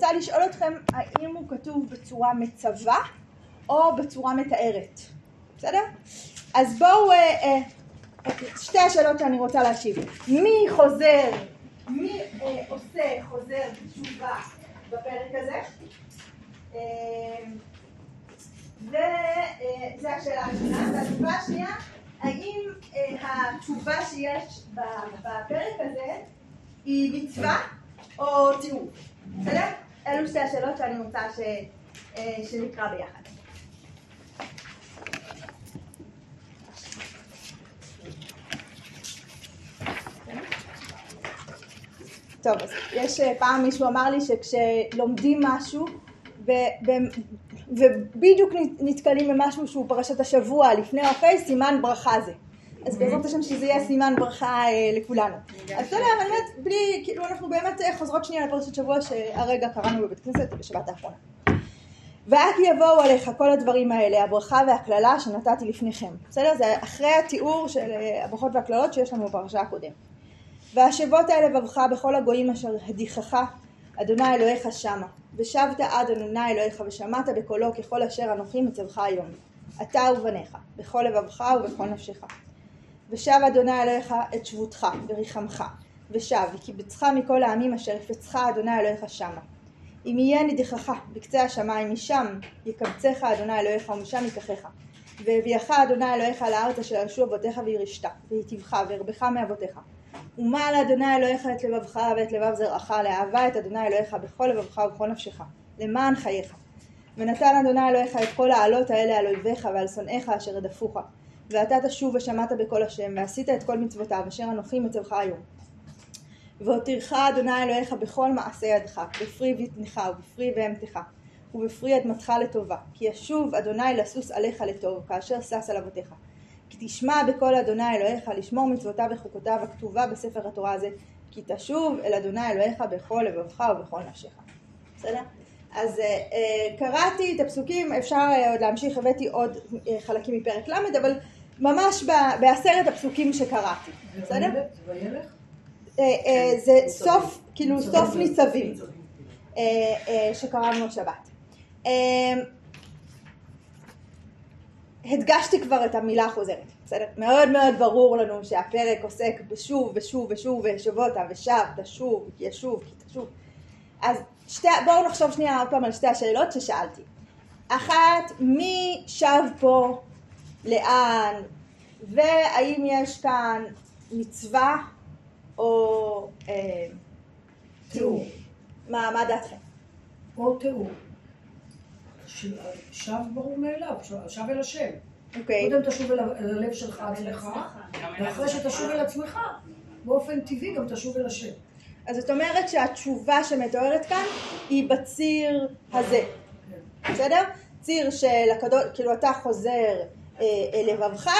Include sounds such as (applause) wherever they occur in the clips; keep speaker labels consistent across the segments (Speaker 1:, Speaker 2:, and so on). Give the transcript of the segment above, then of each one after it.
Speaker 1: רוצה לשאול אתכם האם הוא כתוב בצורה מצווה או בצורה מתארת, בסדר? אז בואו, אה, אה, שתי השאלות שאני רוצה להשיב. מי חוזר, מי אה, עושה חוזר בתשובה בפרק הזה? אה, וזו אה, השאלה הראשונה. והתשובה השנייה, האם אה, התשובה שיש בפרק הזה היא מצווה או תיאור? בסדר? אלו שתי השאלות שאני רוצה ש, אה, שנקרא ביחד. טוב, אז יש אה, פעם מישהו אמר לי שכשלומדים משהו ו, ובדיוק נתקלים במשהו שהוא פרשת השבוע לפני או אחרי, סימן ברכה זה. אז בעזרת השם שזה יהיה סימן ברכה אה, לכולנו. אז אתה יודע, באמת, בלי, כאילו אנחנו באמת אה, חוזרות שנייה לפרשת שבוע שהרגע קראנו בבית כנסת בשבת האחרונה. ואת יבואו עליך כל הדברים האלה, הברכה והקללה שנתתי לפניכם. בסדר? זה אחרי התיאור של הברכות והקללות שיש לנו בפרשה הקודמת. והשבות אל לבבך בכל הגויים אשר הדיחך אדוני אלוהיך שמה ושבת עד אדוני אלוהיך ושמעת בקולו ככל אשר אנוכי מצבך היום אתה ובניך בכל לבבך ובכל נפשך ושב אדוני אלוהיך את שבותך וריחמך ושב וקיבצך מכל העמים אשר יפצך אדוני אלוהיך שמה. אם יהיה נדיחך בקצה השמיים משם יקבצך אדוני אלוהיך ומשם ייקחך. והביאך אדוני אלוהיך לארץ אשר ירשו אבותיך וירשת והיטיבך והרבך מאבותיך. ומה לאדוני אלוהיך את לבבך ואת לבב זרעך לאהבה את אדוני אלוהיך בכל לבבך ובכל נפשך למען חייך. ונתן אדוני אלוהיך את כל העלות האלה על אויביך ועל שונאיך אשר רדפוך ואתה תשוב ושמעת בקול השם ועשית את כל מצוותיו אשר אנוכי מצבך היום והותירך אדוני אלוהיך בכל מעשה ידך בפרי בטנך ובפרי בהמתך ובפרי אדמתך לטובה כי ישוב אדוני לסוס עליך לטוב כאשר שש על אבותיך כי תשמע בקול אדוני אלוהיך לשמור מצוותיו וחוקותיו הכתובה בספר התורה הזה כי תשוב אל אדוני אלוהיך בכל לבבך ובכל נפשך. בסדר? אז uh, uh, קראתי את הפסוקים, אפשר uh, עוד להמשיך, הבאתי עוד חלקים מפרק ל', אבל ממש בעשרת הפסוקים שקראתי. בסדר? זה סוף, כאילו סוף ניצבים שקראנו השבת. הדגשתי כבר את המילה החוזרת, בסדר? מאוד מאוד ברור לנו שהפרק עוסק בשוב ושוב ושוב ושבותה ושב, תשוב, ישוב, כי תשוב. אז שתי, בואו נחשוב שנייה עוד פעם על שתי השאלות ששאלתי. אחת, מי שב פה, לאן, והאם יש כאן מצווה או אה, תיאור? מה, מה דעתכם?
Speaker 2: או תיאור. שב ברור מאליו, שב אל השם. אוקיי. קודם תשוב אל הלב שלך עצמך, ואחרי שתשוב אל עצמך, באופן טבעי גם תשוב אל השם.
Speaker 1: אז זאת אומרת שהתשובה שמתוארת כאן היא בציר הזה, כן. בסדר? ציר של הקדוש, כאילו אתה חוזר לבבך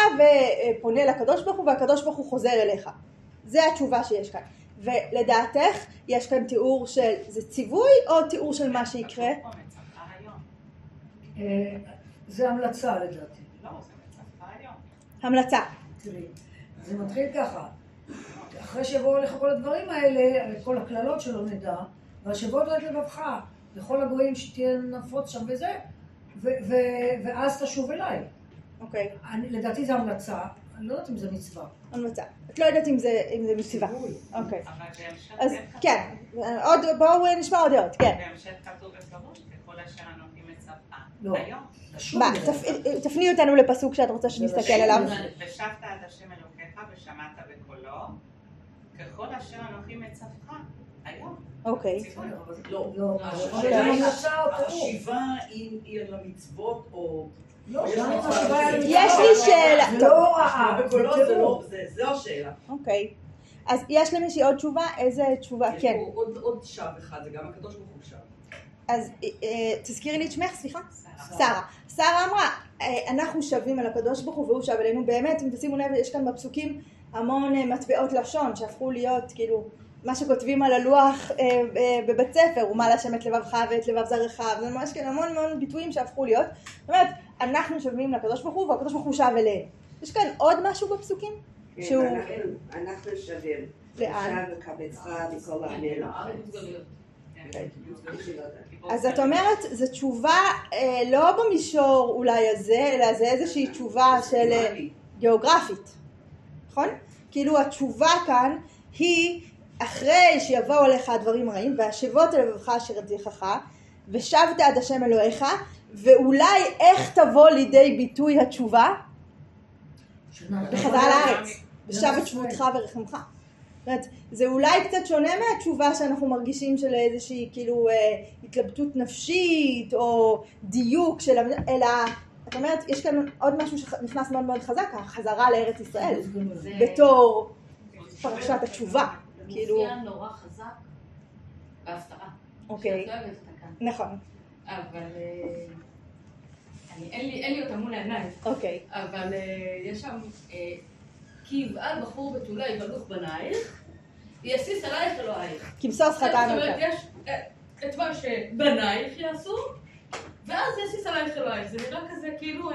Speaker 1: ופונה לקדוש ברוך הוא והקדוש ברוך הוא חוזר אליך. זה התשובה שיש כאן. ולדעתך יש כאן תיאור של זה ציווי או תיאור של מה שיקרה?
Speaker 2: אה, זה המלצה לדעתי.
Speaker 3: לא, זה.
Speaker 1: המלצה.
Speaker 2: תראי, זה מתחיל ככה. אחרי שיבואו אליך כל הדברים האלה, כל הקללות שלא נדע, והשבות את לבבך, לכל הגויים שתהיה נפוץ שם וזה, ואז תשוב אליי.
Speaker 1: אוקיי.
Speaker 2: לדעתי זה המלצה, אני לא יודעת אם זה מצווה.
Speaker 1: המלצה. את לא יודעת אם זה מצווה. אוקיי. אז כן, עוד, בואו נשמע עוד דעות, כן.
Speaker 3: בהמשך כתוב בפירוש, ככל אשר הנותנים מצווה.
Speaker 2: לא.
Speaker 1: מה, תפני אותנו לפסוק שאת רוצה שנסתכל עליו.
Speaker 3: ושבת עד השם אלוקיך ושמעת בקולו, ככל אשר אנוכי מצווך, היום.
Speaker 1: אוקיי.
Speaker 4: לא, לא. השיבה היא על המצוות או...
Speaker 1: לא, יש לי שאלה.
Speaker 2: לא רעה.
Speaker 4: זו השאלה.
Speaker 1: אוקיי. אז יש למישהי עוד תשובה? איזה תשובה? כן.
Speaker 4: יש פה עוד שב אחד, זה גם הקדוש ברוך הוא שב.
Speaker 1: אז אה, תזכירי לי את שמך, סליחה? שרה. שרה אמרה, אה, אנחנו שבים אל הקדוש ברוך הוא והוא שב אלינו. באמת, אם תשימו לב, יש כאן בפסוקים המון אה, מטבעות לשון שהפכו להיות, כאילו, מה שכותבים על הלוח בבית ספר, ומה להשם את לבבך ואת לבב זרעך, זה ממש כן המון המון ביטויים שהפכו להיות. זאת אומרת, אנחנו שבים לקדוש ברוך הוא והקדוש ברוך הוא שב אלינו. יש כאן עוד משהו בפסוקים?
Speaker 5: כן, אנחנו שבים. לאן? עכשיו וקבצך מכל העמים.
Speaker 3: כן.
Speaker 1: אז את אומרת, זו תשובה אה, לא במישור אולי הזה, אלא זה איזושהי תשובה של אה, גיאוגרפית, נכון? כאילו התשובה כאן היא אחרי שיבואו עליך הדברים הרעים, והשבות אל לבבך אשר ידיחך, ושבת עד השם אלוהיך, ואולי איך תבוא לידי ביטוי התשובה? בחזרה לארץ, ושב את שבותך ורחמך. זה אולי קצת שונה מהתשובה שאנחנו מרגישים של איזושהי כאילו אה, התלבטות נפשית או דיוק של, אלא את אומרת, יש כאן עוד משהו שנכנס מאוד מאוד חזק, החזרה לארץ ישראל,
Speaker 3: זה-
Speaker 1: בתור פרשת התשובה,
Speaker 5: זה
Speaker 1: כאילו,
Speaker 5: מופיע נורא חזק בהפטרה.
Speaker 1: אוקיי,
Speaker 5: לא.
Speaker 1: נכון,
Speaker 5: אבל אה, אני- אין לי- אין לי אותה מול העיניים.
Speaker 1: אוקיי,
Speaker 5: אבל אה, יש שם, אה, כי יבעל בחור בתולה יבלוך בנייך, יסיס עלייך אלוהיך.
Speaker 1: כמסוס חתן
Speaker 5: זאת אומרת. יש את מה שבנייך יעשו, ואז יסיס עלייך אלוהיך. זה נראה כזה כאילו...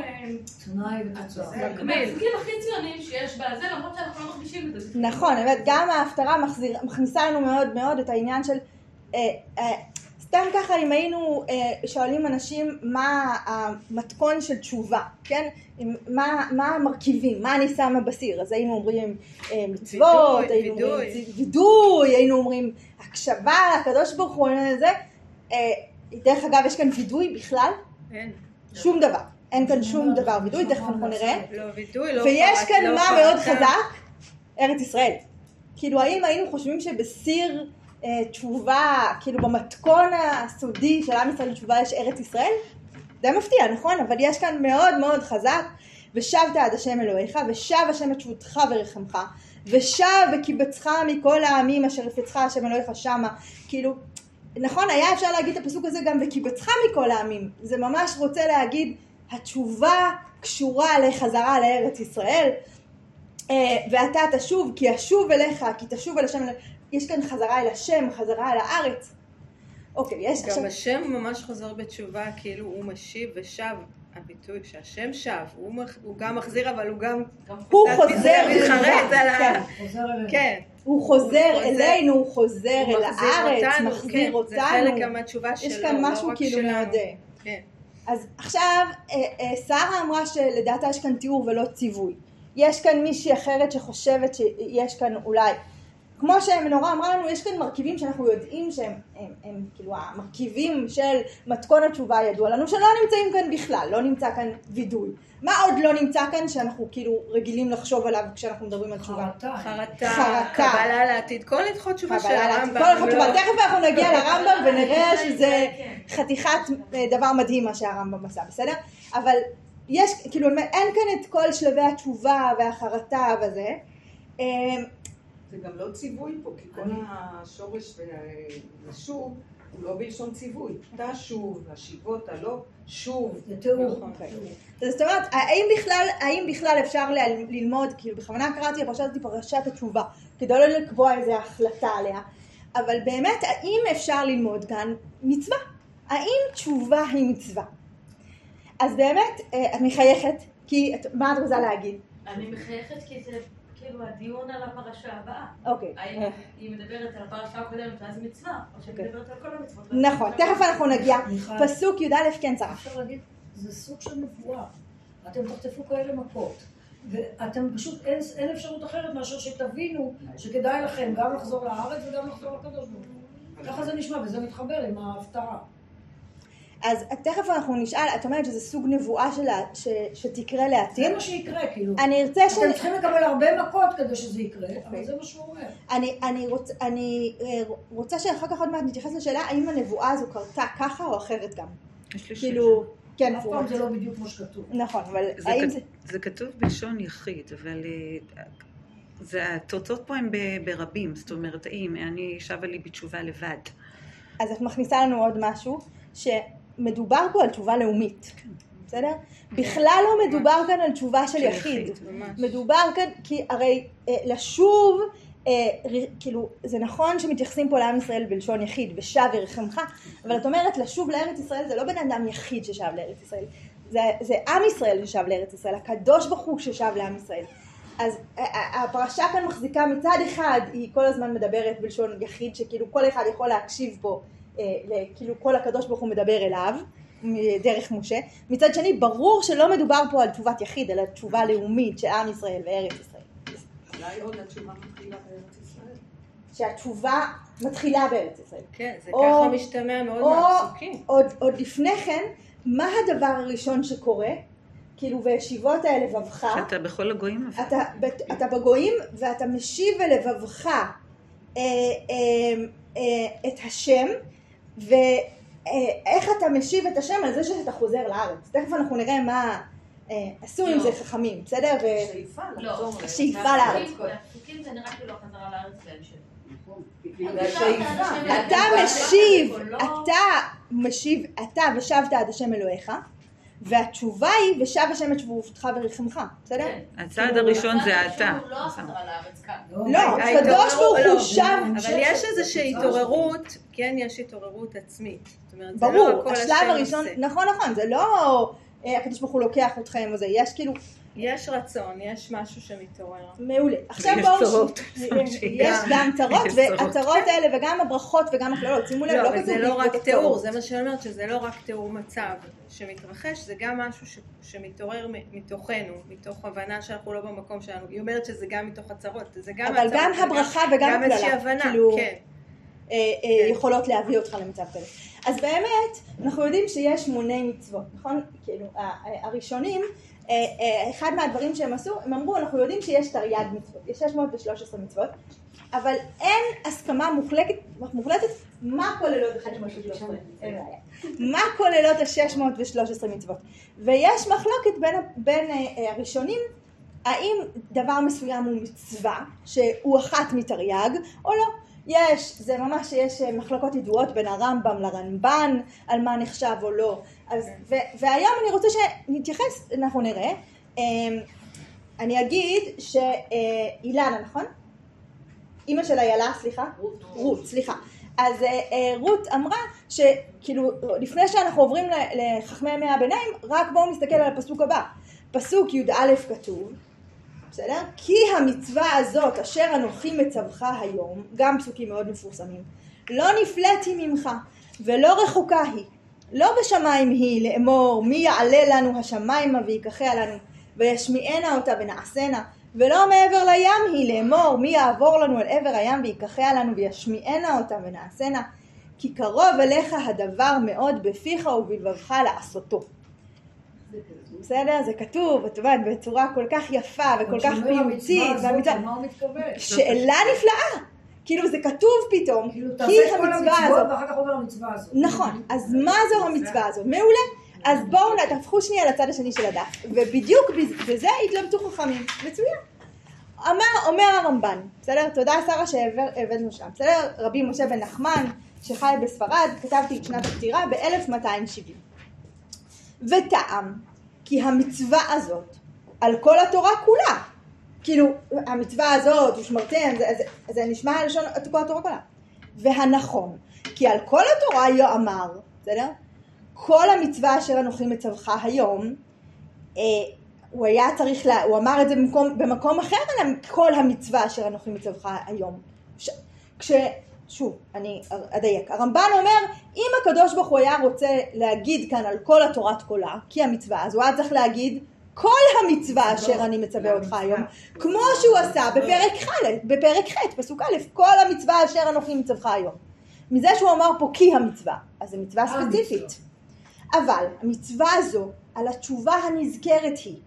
Speaker 2: תנאי ותוצאה.
Speaker 5: מהחוקים הכי ציוניים שיש בזה, למרות שאנחנו לא מרגישים את זה.
Speaker 1: נכון, באמת, גם ההפטרה מכניסה לנו מאוד מאוד את העניין של, סתם ככה אם היינו אה, שואלים אנשים מה המתכון של תשובה, כן? אם- מה, מה המרכיבים, מה אני שמה בסיר, אז היינו אומרים אה, מצוות,
Speaker 6: וידוי,
Speaker 1: היינו אומרים
Speaker 6: וידוי.
Speaker 1: היינו אומרים הקשבה לקדוש ברוך הוא, זה, אה, דרך אגב יש כאן וידוי בכלל?
Speaker 6: אין.
Speaker 1: שום דבר, אין כאן שום דבר וידוי, תכף אנחנו נראה.
Speaker 6: לא וידוי, לא
Speaker 1: ויש כאן
Speaker 6: לא
Speaker 1: מה. מאוד חזק, ארץ ישראל. כאילו האם היינו חושבים שבסיר תשובה, כאילו במתכון הסודי של עם ישראל לתשובה יש ארץ ישראל? די מפתיע, נכון? אבל יש כאן מאוד מאוד חזק, ושבת עד השם אלוהיך, ושב השם את שבותך ורחמך, ושב וקיבצך מכל העמים אשר יפצך השם אלוהיך שמה, כאילו, נכון, היה אפשר להגיד את הפסוק הזה גם וקיבצך מכל העמים, זה ממש רוצה להגיד, התשובה קשורה לחזרה לארץ ישראל, אה, ואתה תשוב, כי אשוב אליך, כי תשוב אל השם, יש כאן חזרה אל השם, חזרה אל הארץ. אוקיי, יש עכשיו...
Speaker 6: גם השם ממש חוזר בתשובה, כאילו הוא משיב ושב. הביטוי שהשם שב, הוא, מח- הוא גם מחזיר אבל הוא גם
Speaker 1: הוא חוזר
Speaker 6: מתחרט על ה...
Speaker 1: כן.
Speaker 2: חוזר אלינו.
Speaker 6: כן,
Speaker 1: הוא חוזר. אלינו, הוא חוזר אל
Speaker 6: מחזיר
Speaker 1: הארץ,
Speaker 6: אותנו,
Speaker 1: מחזיר
Speaker 6: כן, זה
Speaker 1: אותנו.
Speaker 6: חלק גם מהתשובה שלו,
Speaker 1: יש כאן
Speaker 6: לא
Speaker 1: משהו כאילו. מאוד...
Speaker 6: כן.
Speaker 1: אז עכשיו, אה, אה, שרה אמרה שלדעתה יש כאן תיאור ולא ציווי. יש כאן מישהי אחרת שחושבת שיש כאן אולי, כמו שמנורה אמרה לנו, יש כאן מרכיבים שאנחנו יודעים שהם הם, הם, כאילו המרכיבים של מתכון התשובה ידוע לנו, שלא נמצאים כאן בכלל, לא נמצא כאן וידוי. מה עוד לא נמצא כאן שאנחנו כאילו רגילים לחשוב עליו כשאנחנו מדברים על תשובה?
Speaker 2: חרטה.
Speaker 6: חרטה,
Speaker 1: חרטה.
Speaker 6: קבלה לעתיד, כל הלכות תשובה של. הרמב"ם.
Speaker 1: כל הלכות
Speaker 6: לא-
Speaker 1: תשובה. תכף אנחנו נגיע (laughs) לרמב"ם ונראה שזה
Speaker 5: כן.
Speaker 1: חתיכת אה, דבר מדהים מה שהרמב"ם עשה, בסדר? אבל יש, כאילו, אין כאן את כל שלבי התשובה והחרטה וזה.
Speaker 4: זה גם לא ציווי פה, כי כל השורש לשוב הוא לא בלשון ציווי. תשוב, השיבות, הלא, שוב.
Speaker 2: זה תיאור.
Speaker 6: נכון.
Speaker 1: אז זאת אומרת, האם בכלל, האם בכלל אפשר ללמוד, כאילו בכוונה קראתי הפרשה הזאת פרשת התשובה, כדי לא לקבוע איזו החלטה עליה, אבל באמת, האם אפשר ללמוד כאן מצווה? האם תשובה היא מצווה? אז באמת, אה, את מחייכת, כי, את- מה את רוצה להגיד?
Speaker 5: אני מחייכת כי זה כאילו הדיון על הפרשה הבאה.
Speaker 1: אוקיי.
Speaker 5: האם היא מדברת על הפרשה הקודמת ואז מצווה, או שהיא
Speaker 1: אוקיי.
Speaker 5: מדברת על כל המצוות.
Speaker 1: נכון, תכף אנחנו נגיע. פסוק י"א, כן שרה.
Speaker 2: אפשר להגיד, זה סוג של נבואה. אתם תחטפו כאלה מכות. ואתם פשוט, אין, אין אפשרות אחרת מאשר שתבינו שכדאי לכם גם לחזור לארץ וגם לחזור לקדוש ברוך הוא. ככה זה נשמע, וזה מתחבר עם ההפטרה.
Speaker 1: אז תכף אנחנו נשאל, את אומרת שזה סוג נבואה שלה, ש, שתקרה
Speaker 2: זה
Speaker 1: לעתיד.
Speaker 2: מה שיקרה, כאילו.
Speaker 1: אני ארצה ש...
Speaker 2: אתם צריכים לקבל הרבה מכות כדי שזה יקרה, אבל זה מה שהוא אומר.
Speaker 1: אני, אני, רוצ, אני אה, רוצה שאחר כך עוד מעט נתייחס לשאלה האם הנבואה הזו קרתה ככה או אחרת גם.
Speaker 6: יש לי
Speaker 1: כאילו, כן,
Speaker 2: אף. פעם זה לא בדיוק כמו שכתוב.
Speaker 1: נכון, אבל
Speaker 3: זה,
Speaker 1: האם
Speaker 3: כ...
Speaker 1: זה...
Speaker 3: זה כתוב בלשון יחיד, אבל אה, זה, התוצאות פה הן ב- ברבים, זאת אומרת, האם אני שבה לי בתשובה לבד.
Speaker 1: אז את מכניסה לנו עוד משהו, שמדובר פה על תשובה לאומית, בסדר? בכלל לא מדובר כאן על תשובה של יחיד. מדובר כאן, כי הרי אה, לשוב, אה, כאילו, זה נכון שמתייחסים פה לעם ישראל בלשון יחיד, ושב ירחמך, אבל את אומרת לשוב לארץ ישראל זה לא בן אדם יחיד ששב לארץ ישראל, זה, זה עם ישראל ששב לארץ ישראל, הקדוש ברוך הוא ששב לעם ישראל. אז ה- ה- הפרשה כאן מחזיקה מצד אחד, היא כל הזמן מדברת בלשון יחיד, שכאילו כל אחד יכול להקשיב פה אה, כאילו כל הקדוש ברוך הוא מדבר אליו דרך משה, מצד שני ברור שלא מדובר פה על תשובת יחיד אלא תשובה לאומית של עם ישראל וארץ ישראל.
Speaker 4: אולי עוד התשובה מתחילה בארץ ישראל.
Speaker 1: שהתשובה מתחילה בארץ ישראל.
Speaker 6: כן, זה
Speaker 1: או-
Speaker 6: ככה משתמע מאוד
Speaker 1: או
Speaker 6: מהפסוקים.
Speaker 1: עוד, עוד לפני כן, מה הדבר הראשון שקורה? כאילו בישיבות האלה לבבך,
Speaker 3: שאתה בכל הגויים.
Speaker 1: אתה, בת- אתה בגויים ואתה משיב אל לבבך אה, אה, אה, את השם ואיך אתה משיב את השם על זה שאתה חוזר לארץ. תכף אנחנו נראה מה אה, עשו עם
Speaker 5: לא.
Speaker 1: זה חכמים, בסדר?
Speaker 4: שאיפה
Speaker 5: לא.
Speaker 4: לחזור לארץ.
Speaker 5: כאילו.
Speaker 1: אתה משיב, אתה משיב, אתה ושבת עד השם אלוהיך, והתשובה היא ושב השם את שבותך ורחמך, בסדר?
Speaker 5: כן.
Speaker 3: הצעד הראשון זה אתה.
Speaker 5: לא כאן.
Speaker 1: לא,
Speaker 6: ההתעוררות-
Speaker 1: הקדוש ברוך הוא
Speaker 6: לא,
Speaker 1: שב,
Speaker 6: אבל יש איזושהי התעוררות, כן יש התעוררות עצמית. לא
Speaker 1: ברור, השלב הראשון. נכון נכון, זה לא אה, הקדוש ברוך הוא לוקח אתכם וזה, יש כאילו,
Speaker 6: יש רצון, יש משהו שמתעורר.
Speaker 1: מעולה. עכשיו בואו, (laughs)
Speaker 3: צרות.
Speaker 1: יש גם צרות,
Speaker 3: יש צרות.
Speaker 1: והצרות האלה וגם הברכות וגם הקללות, שימו לב,
Speaker 6: לא,
Speaker 1: לא
Speaker 6: אבל
Speaker 1: כתוב
Speaker 6: זה לא רק תיאור. זה מה שאני אומרת, שזה לא רק תיאור מצב שמתרחש, זה גם משהו שמתעורר מתוכנו, מתוך הבנה שאנחנו לא במקום שלנו. היא אומרת שזה גם מתוך הצרות, זה גם
Speaker 1: אבל
Speaker 6: הצרות,
Speaker 1: גם
Speaker 6: זה
Speaker 1: הברכה וגם
Speaker 6: גם איזושהי הבנה,
Speaker 1: כאילו,
Speaker 6: כן.
Speaker 1: אה, אה,
Speaker 6: כן.
Speaker 1: יכולות להביא אותך למצב כזה. אז באמת, אנחנו יודעים שיש מוני מצוות, נכון? כאילו, הראשונים, אה, אה, אחד מהדברים שהם עשו, הם אמרו, אנחנו יודעים שיש תרי"ג מצוות, יש 613 מצוות, אבל אין הסכמה מוחלטת, מוחלטת מה כוללות ה-613, אין בעיה. מה כוללות ה-613 מצוות. ויש מחלוקת בין, בין אה, הראשונים, האם דבר מסוים הוא מצווה, שהוא אחת מתרי"ג, או לא. יש, זה ממש, יש אה, מחלוקות ידועות בין הרמב"ם לרנב"ן, על מה נחשב או לא. אז, ו, והיום אני רוצה שנתייחס, אנחנו נראה. אה, אני אגיד שאילנה, נכון? אימא של איילה, סליחה?
Speaker 5: רות.
Speaker 1: רות, סליחה. אז אה, אה, רות אמרה שכאילו לפני שאנחנו עוברים לחכמי ימי הביניים, רק בואו נסתכל על הפסוק הבא. פסוק י"א כתוב, בסדר? כי המצווה הזאת אשר אנוכי מצווך היום, גם פסוקים מאוד מפורסמים, לא נפלאתי ממך ולא רחוקה היא, לא בשמיים היא לאמור מי יעלה לנו השמיימה ויקחה לנו וישמיענה אותה ונעשנה ולא מעבר לים היא לאמור מי יעבור לנו אל עבר הים ויקחה לנו וישמיענה אותה ונעשנה כי קרוב אליך הדבר מאוד בפיך ובלבבך לעשותו. בסדר? זה כתוב, את יודעת, בצורה כל כך יפה וכל כך פיוטית. שאלה נפלאה. כאילו זה כתוב פתאום,
Speaker 2: כאילו
Speaker 1: כי
Speaker 2: תעשה את כל
Speaker 1: המצווה הזאת.
Speaker 2: ואחר כך עובר למצווה הזאת.
Speaker 1: נכון, אז מה זו המצווה הזאת? מעולה. אז בואו תהפכו שנייה לצד השני של הדף. ובדיוק בז- בזה התלבטו חכמים. מצוין. אמר, אומר הרמב"ן, בסדר? תודה שרה שהבאנו שם. בסדר? רבי משה בן נחמן, שחי בספרד, כתבתי את שנת הפטירה ב-1270. וטעם כי המצווה הזאת על כל התורה כולה, כאילו המצווה הזאת ושמרתם, זה, זה, זה נשמע לשון כל התורה כולה. והנכון, כי על כל התורה יאמר, בסדר? כל המצווה אשר אנוכי מצווך היום, אה, הוא היה צריך, לה, הוא אמר את זה במקום, במקום אחר על כל המצווה אשר אנוכי מצווך היום. ש, כש, שוב, אני אדייק, הרמב"ן אומר, אם הקדוש ברוך הוא היה רוצה להגיד כאן על כל התורת כולה, כי המצווה, אז הוא היה צריך להגיד כל המצווה אשר אני מצווה אותך היום, כמו שהוא עשה בפרק ח', בפרק ח', פסוק א', כל המצווה אשר אנוכי מצווך היום. מזה שהוא אמר פה כי המצווה, אז זו מצווה ספציפית. אבל המצווה הזו, על התשובה הנזכרת היא,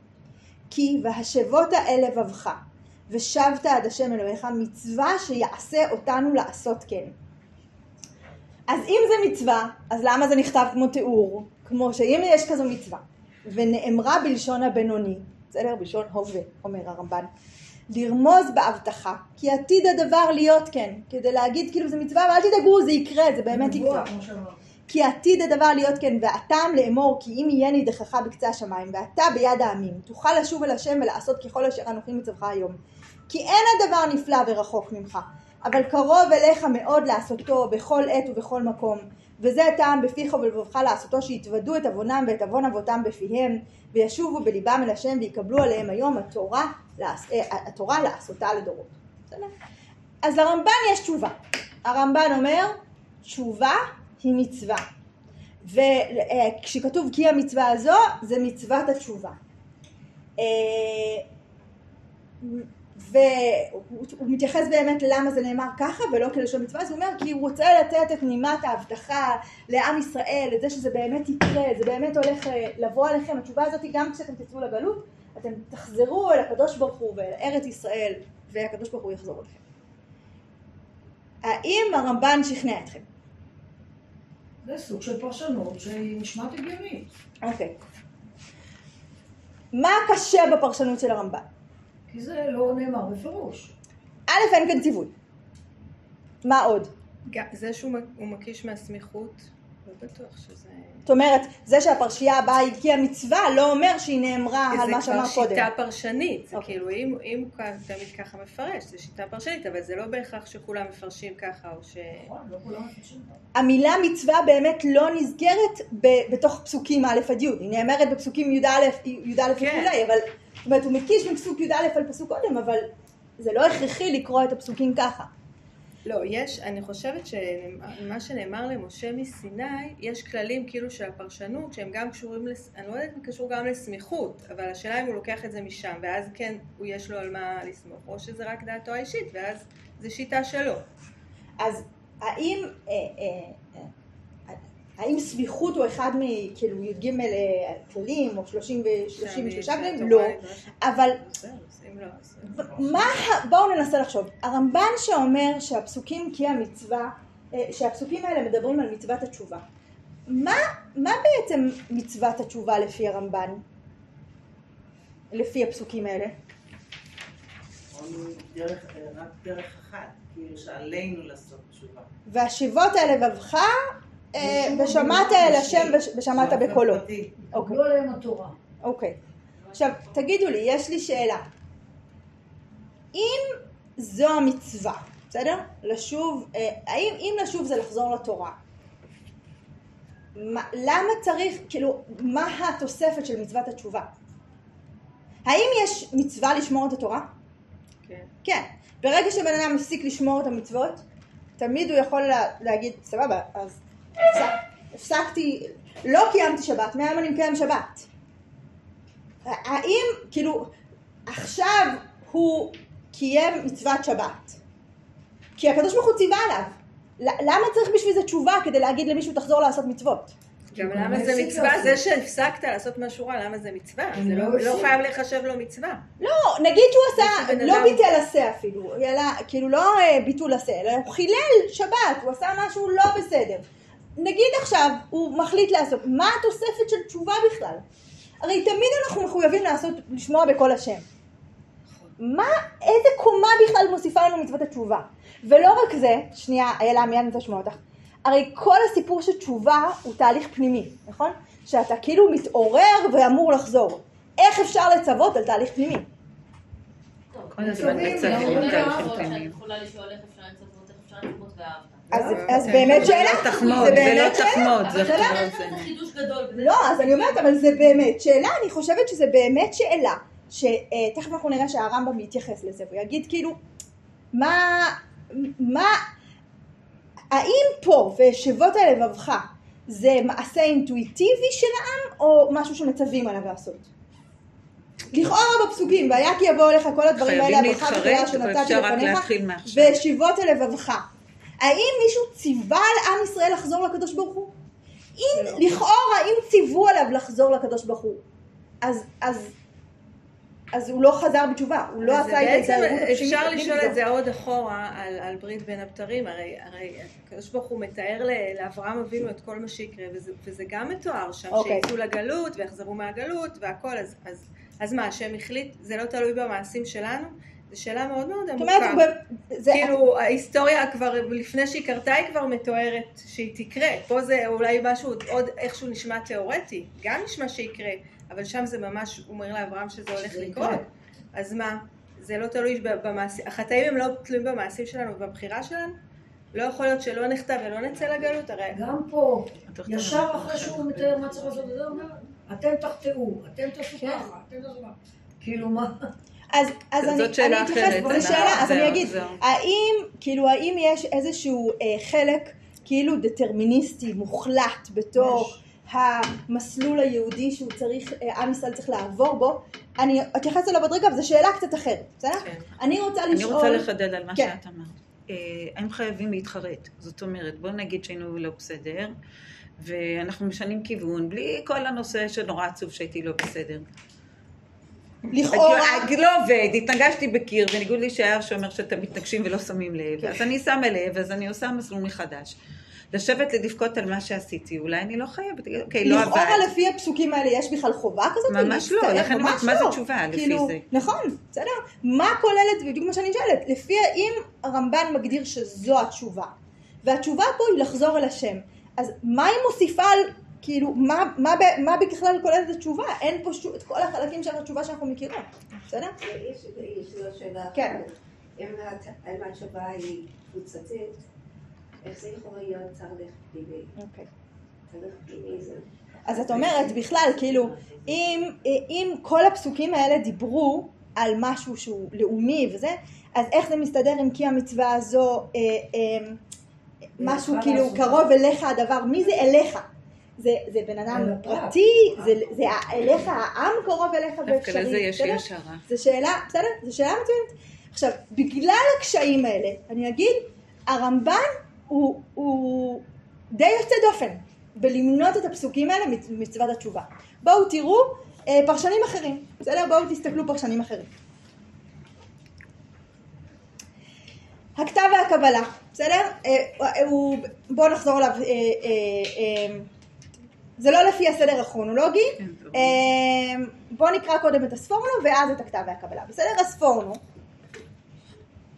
Speaker 1: כי והשבות האל לבבך, ושבת עד השם אלוהיך, מצווה שיעשה אותנו לעשות כן. אז אם זה מצווה, אז למה זה נכתב כמו תיאור? כמו שאם יש כזו מצווה, ונאמרה בלשון הבינוני, בסדר? בלשון הווה, אומר הרמב"ן, לרמוז בהבטחה, כי עתיד הדבר להיות כן, כדי להגיד כאילו זה מצווה, אבל אל תדאגו, זה יקרה, זה באמת יקרה. כי עתיד הדבר להיות כן, והטעם לאמור, כי אם יהיה נידחך בקצה השמיים, ואתה ביד העמים, תוכל לשוב אל השם ולעשות ככל אשר אנוכי מצווך היום. כי אין הדבר נפלא ורחוק ממך, אבל קרוב אליך מאוד לעשותו בכל עת ובכל מקום. וזה הטעם בפיך ובלבבך לעשותו, שיתוודו את עוונם ואת עוון אבותם בפיהם, וישובו בליבם אל השם, ויקבלו עליהם היום התורה, לעש- אה, התורה לעשותה לדורות. אז לרמב"ן יש תשובה. הרמב"ן אומר, תשובה היא מצווה. וכשכתוב כי המצווה הזו, זה מצוות התשובה. והוא מתייחס באמת למה זה נאמר ככה ולא כלשון מצווה, אז הוא אומר כי הוא רוצה לתת את נימת ההבטחה לעם ישראל, את זה שזה באמת יקרה, זה באמת הולך אה, לבוא עליכם, התשובה הזאת היא גם כשאתם תצאו לגלות, אתם תחזרו אל הקדוש ברוך הוא ואל ארץ ישראל והקדוש ברוך הוא יחזור אליכם. האם הרמב"ן שכנע אתכם?
Speaker 2: זה סוג של פרשנות שהיא נשמעת הגיונית.
Speaker 1: אוקיי. מה קשה בפרשנות של הרמב"ן?
Speaker 2: כי זה לא נאמר בפירוש.
Speaker 1: א', אין כאן ציווי. מה עוד?
Speaker 6: זה שהוא מקיש מהסמיכות, לא בטוח שזה...
Speaker 1: זאת אומרת, זה שהפרשייה הבאה היא כי המצווה לא אומר שהיא נאמרה על מה שאמר
Speaker 6: זה כבר
Speaker 1: קודם.
Speaker 6: שיטה פרשנית, זה
Speaker 1: אוקיי.
Speaker 6: כאילו אם, אם הוא כאן תמיד ככה מפרש, זה שיטה פרשנית, אבל זה לא בהכרח שכולם מפרשים ככה או ש...
Speaker 2: נכון, לא כולם מפרשים ככה.
Speaker 1: המילה מצווה באמת לא נסגרת ב- בתוך פסוקים א' עד י', היא נאמרת בפסוקים י"א, י"א
Speaker 6: כן.
Speaker 1: וכולי, אבל אומרת הוא מקיש מפסוק י"א על פסוק קודם, אבל זה לא הכרחי לקרוא את הפסוקים ככה.
Speaker 6: לא, יש, אני חושבת שמה שנאמר למשה מסיני, יש כללים כאילו של הפרשנות שהם גם קשורים, לס... אני לא יודעת אם קשור גם לסמיכות, אבל השאלה אם הוא לוקח את זה משם, ואז כן, הוא יש לו על מה לסמוך, או שזה רק דעתו האישית, ואז זה שיטה שלו.
Speaker 1: אז האם, אה, אה, האם סמיכות הוא אחד מכאילו י"ג אה, כללים או 30 ו- 33
Speaker 6: שם
Speaker 1: כללים? לא.
Speaker 6: נדרשת.
Speaker 1: אבל
Speaker 6: לא.
Speaker 1: מה, בואו ננסה לחשוב. הרמב"ן שאומר שהפסוקים כי המצווה, אה, שהפסוקים האלה מדברים על מצוות התשובה. מה, מה בעצם מצוות התשובה לפי הרמב"ן? לפי הפסוקים האלה?
Speaker 7: דרך, רק דרך אחת, כאילו שעלינו לעשות תשובה.
Speaker 1: והשיבות אל לבבך אה, ושמעת אל. השם וש- ושמעת בקולו.
Speaker 7: פרטי.
Speaker 1: אוקיי.
Speaker 2: קבלו עליהם התורה.
Speaker 1: אוקיי. עכשיו, תגידו לי, יש לי שאלה. אם זו המצווה, בסדר? לשוב, אה, האם אם לשוב זה לחזור לתורה? מה, למה צריך, כאילו, מה התוספת של מצוות התשובה? האם יש מצווה לשמור את התורה?
Speaker 6: כן.
Speaker 1: כן. ברגע שבן אדם מפסיק לשמור את המצוות, תמיד הוא יכול לה, להגיד, סבבה, אז הפסקתי, לא קיימתי שבת, מהיום אני מקיים שבת. האם, כאילו, עכשיו הוא קיים מצוות שבת? כי הקדוש ברוך הוא ציווה עליו. למה צריך בשביל זה תשובה כדי להגיד למישהו תחזור לעשות מצוות?
Speaker 6: גם למה זה מצווה? זה שהפסקת לעשות משהו רע, למה זה מצווה? זה
Speaker 2: לא
Speaker 6: לא- לא. חייב להיחשב לו מצווה.
Speaker 1: לא, נגיד שהוא עשה, לא ביטל עשה אפילו, כאילו לא אה, ביטול עשה, אלא הוא חילל שבת, הוא עשה משהו לא בסדר. נגיד עכשיו הוא מחליט לעשות, מה התוספת של תשובה בכלל? הרי תמיד אנחנו מחויבים לעשות, לשמוע בקול השם. מה, איזה קומה בכלל מוסיפה לנו מצוות התשובה? ולא רק זה, שנייה, איילה, מיד אני רוצה לשמוע אותך. הרי כל הסיפור של תשובה הוא תהליך פנימי, נכון? שאתה כאילו מתעורר ואמור לחזור. איך אפשר לצוות על תהליך פנימי?
Speaker 3: כל
Speaker 2: גם
Speaker 3: תהליכים
Speaker 2: עבודה.
Speaker 5: שאת
Speaker 3: פנימיים.
Speaker 5: יכולה לשאול איך אפשר לצפות, איך אפשר לצפות ואהבת.
Speaker 1: אז,
Speaker 6: לא,
Speaker 1: אז
Speaker 6: כן.
Speaker 1: באמת
Speaker 3: זה
Speaker 1: שאלה,
Speaker 3: לא תחמוד,
Speaker 1: זה
Speaker 3: זה
Speaker 1: באמת
Speaker 3: לא
Speaker 1: שאלה.
Speaker 3: תחמוד, זה
Speaker 5: אבל
Speaker 3: זה.
Speaker 5: חידוש גדול.
Speaker 1: לא, אז אני אומרת, אבל זה באמת שאלה, אני חושבת שזה באמת שאלה, שתכף אנחנו נראה שהרמב"ם יתייחס לזה, והוא יגיד כאילו, מה, מה, האם פה ואשבות על לבבך זה מעשה אינטואיטיבי של העם, או משהו שמצווים עליו לעשות? לכאורה בפסוקים, והיה כי יבוא אליך כל הדברים האלה, הברכה
Speaker 3: להתחרט,
Speaker 1: שנתתי לפניך. והשיבות אל לבבך. האם מישהו ציווה על עם ישראל לחזור לקדוש ברוך הוא? אם
Speaker 6: לא.
Speaker 1: לכאורה, אם ציוו עליו לחזור לקדוש ברוך הוא, אז, אז, אז הוא לא חזר בתשובה, הוא לא עשה את ההתערבות הפנימית.
Speaker 6: אפשר לשאול. את זה עוד אחורה על, על ברית בין הבתרים, הרי, הרי הקדוש ברוך הוא מתאר לאברהם אבינו את כל מה שיקרה, וזה, וזה גם מתואר שם,
Speaker 1: אוקיי.
Speaker 6: שיצאו לגלות ויחזרו מהגלות והכל, אז, אז, אז מה, השם החליט, זה לא תלוי במעשים שלנו? זו שאלה מאוד מאוד
Speaker 1: זאת
Speaker 6: עמוקה.
Speaker 1: אומרת, הוא ב- זה,
Speaker 6: כאילו ההיסטוריה כבר, לפני שהיא קרתה היא כבר מתוארת שהיא תקרה. פה זה אולי משהו עוד איכשהו נשמע תיאורטי, גם נשמע שיקרה, אבל שם זה ממש, הוא אומר לאברהם שזה הולך לקרות. אז מה, זה לא תלוי במעשים, החטאים הם לא תלויים במעשים שלנו ובבחירה שלנו? לא יכול להיות שלא נכתב ולא נצא לגלות, הרי
Speaker 2: גם פה, ישר אחרי שהוא מתאר מה צריך לעשות, אתם תחטאו, אתם תעשו
Speaker 6: כן.
Speaker 2: ככה, אתם תעשו ככה. כאילו מה?
Speaker 1: אז, אז
Speaker 3: זאת
Speaker 1: אני,
Speaker 3: שאלה
Speaker 1: אני אתייחס,
Speaker 3: אחרת,
Speaker 1: זו
Speaker 3: זה
Speaker 1: שאלה, אז אני אגיד,
Speaker 3: זהו.
Speaker 1: האם, כאילו, האם יש איזשהו אה, חלק, כאילו דטרמיניסטי, מוחלט, בתור המסלול היהודי שהוא צריך, אה, עם ישראל צריך לעבור בו, אני אתייחס אליו עוד רגע, וזו שאלה קצת אחרת, בסדר?
Speaker 6: כן.
Speaker 1: אני רוצה
Speaker 3: אני
Speaker 1: לשאול...
Speaker 3: רוצה לחדד על מה
Speaker 1: כן.
Speaker 3: שאת אמרת. אה, הם חייבים להתחרט. זאת אומרת, בוא נגיד שהיינו לא בסדר, ואנחנו משנים כיוון, בלי כל הנושא שנורא עצוב שהייתי לא בסדר.
Speaker 1: לכאורה...
Speaker 3: כאילו, לא עובד, התנגשתי בקיר, בניגוד לישעיהו שאומר שאתם מתנגשים ולא שמים לב,
Speaker 1: כן.
Speaker 3: אז אני שמה לב, אז אני עושה מסלול מחדש. לשבת לבכות על מה שעשיתי, אולי אני לא חייבת, אוקיי, לא עבד.
Speaker 1: לכאורה לפי הפסוקים האלה יש בכלל חובה כזאת?
Speaker 3: ממש לא? לכן אני אומרת, מה זה
Speaker 1: לא.
Speaker 3: תשובה לפי
Speaker 1: כאילו,
Speaker 3: זה?
Speaker 1: נכון, בסדר. מה כוללת, בדיוק מה שאני שואלת, לפי אם הרמב"ן מגדיר שזו התשובה, והתשובה פה היא לחזור אל השם, אז מה היא מוסיפה על, כאילו, מה, מה, מה בכלל כוללת התשובה? אין פה שו, את כל החלקים של התשובה שאנחנו מכירים, בסדר?
Speaker 8: יש יש לי שאלה.
Speaker 1: כן.
Speaker 8: אם הת- אם התשובה היא קבוצתית, איך זה יכול להיות תהליך פנימי?
Speaker 1: אוקיי.
Speaker 8: תהליך פנימי זה...
Speaker 1: אז את אומרת בכלל, כאילו, אם, אם כל הפסוקים האלה דיברו על משהו שהוא לאומי וזה, אז איך זה מסתדר עם כי המצווה הזו, אה, אה, משהו
Speaker 2: צריכה
Speaker 1: כאילו
Speaker 2: לעשות.
Speaker 1: קרוב אליך הדבר, מי זה אליך? זה, זה בן אדם. פרטי, זה, זה אליך, העם קרוב אליך
Speaker 3: דווקא
Speaker 1: באפשרי,
Speaker 3: לזה יש לי? השערה.
Speaker 1: זו שאלה, בסדר? זו שאלה מצוינת. עכשיו, בגלל הקשיים האלה, אני אגיד, הרמב"ן הוא, הוא די יוצא דופן בלמנות את הפסוקים האלה ממצוות התשובה. בואו תראו אה, פרשנים אחרים, בסדר? בואו תסתכלו פרשנים אחרים. הכתב והקבלה, בסדר? אה, הוא, בואו נחזור אליו, אה, אה, אה, זה לא לפי הסדר הכרונולוגי,
Speaker 3: כן, טוב.
Speaker 1: אה, בואו נקרא קודם את הספורנו ואז את הכתב והקבלה, בסדר? הספורנו,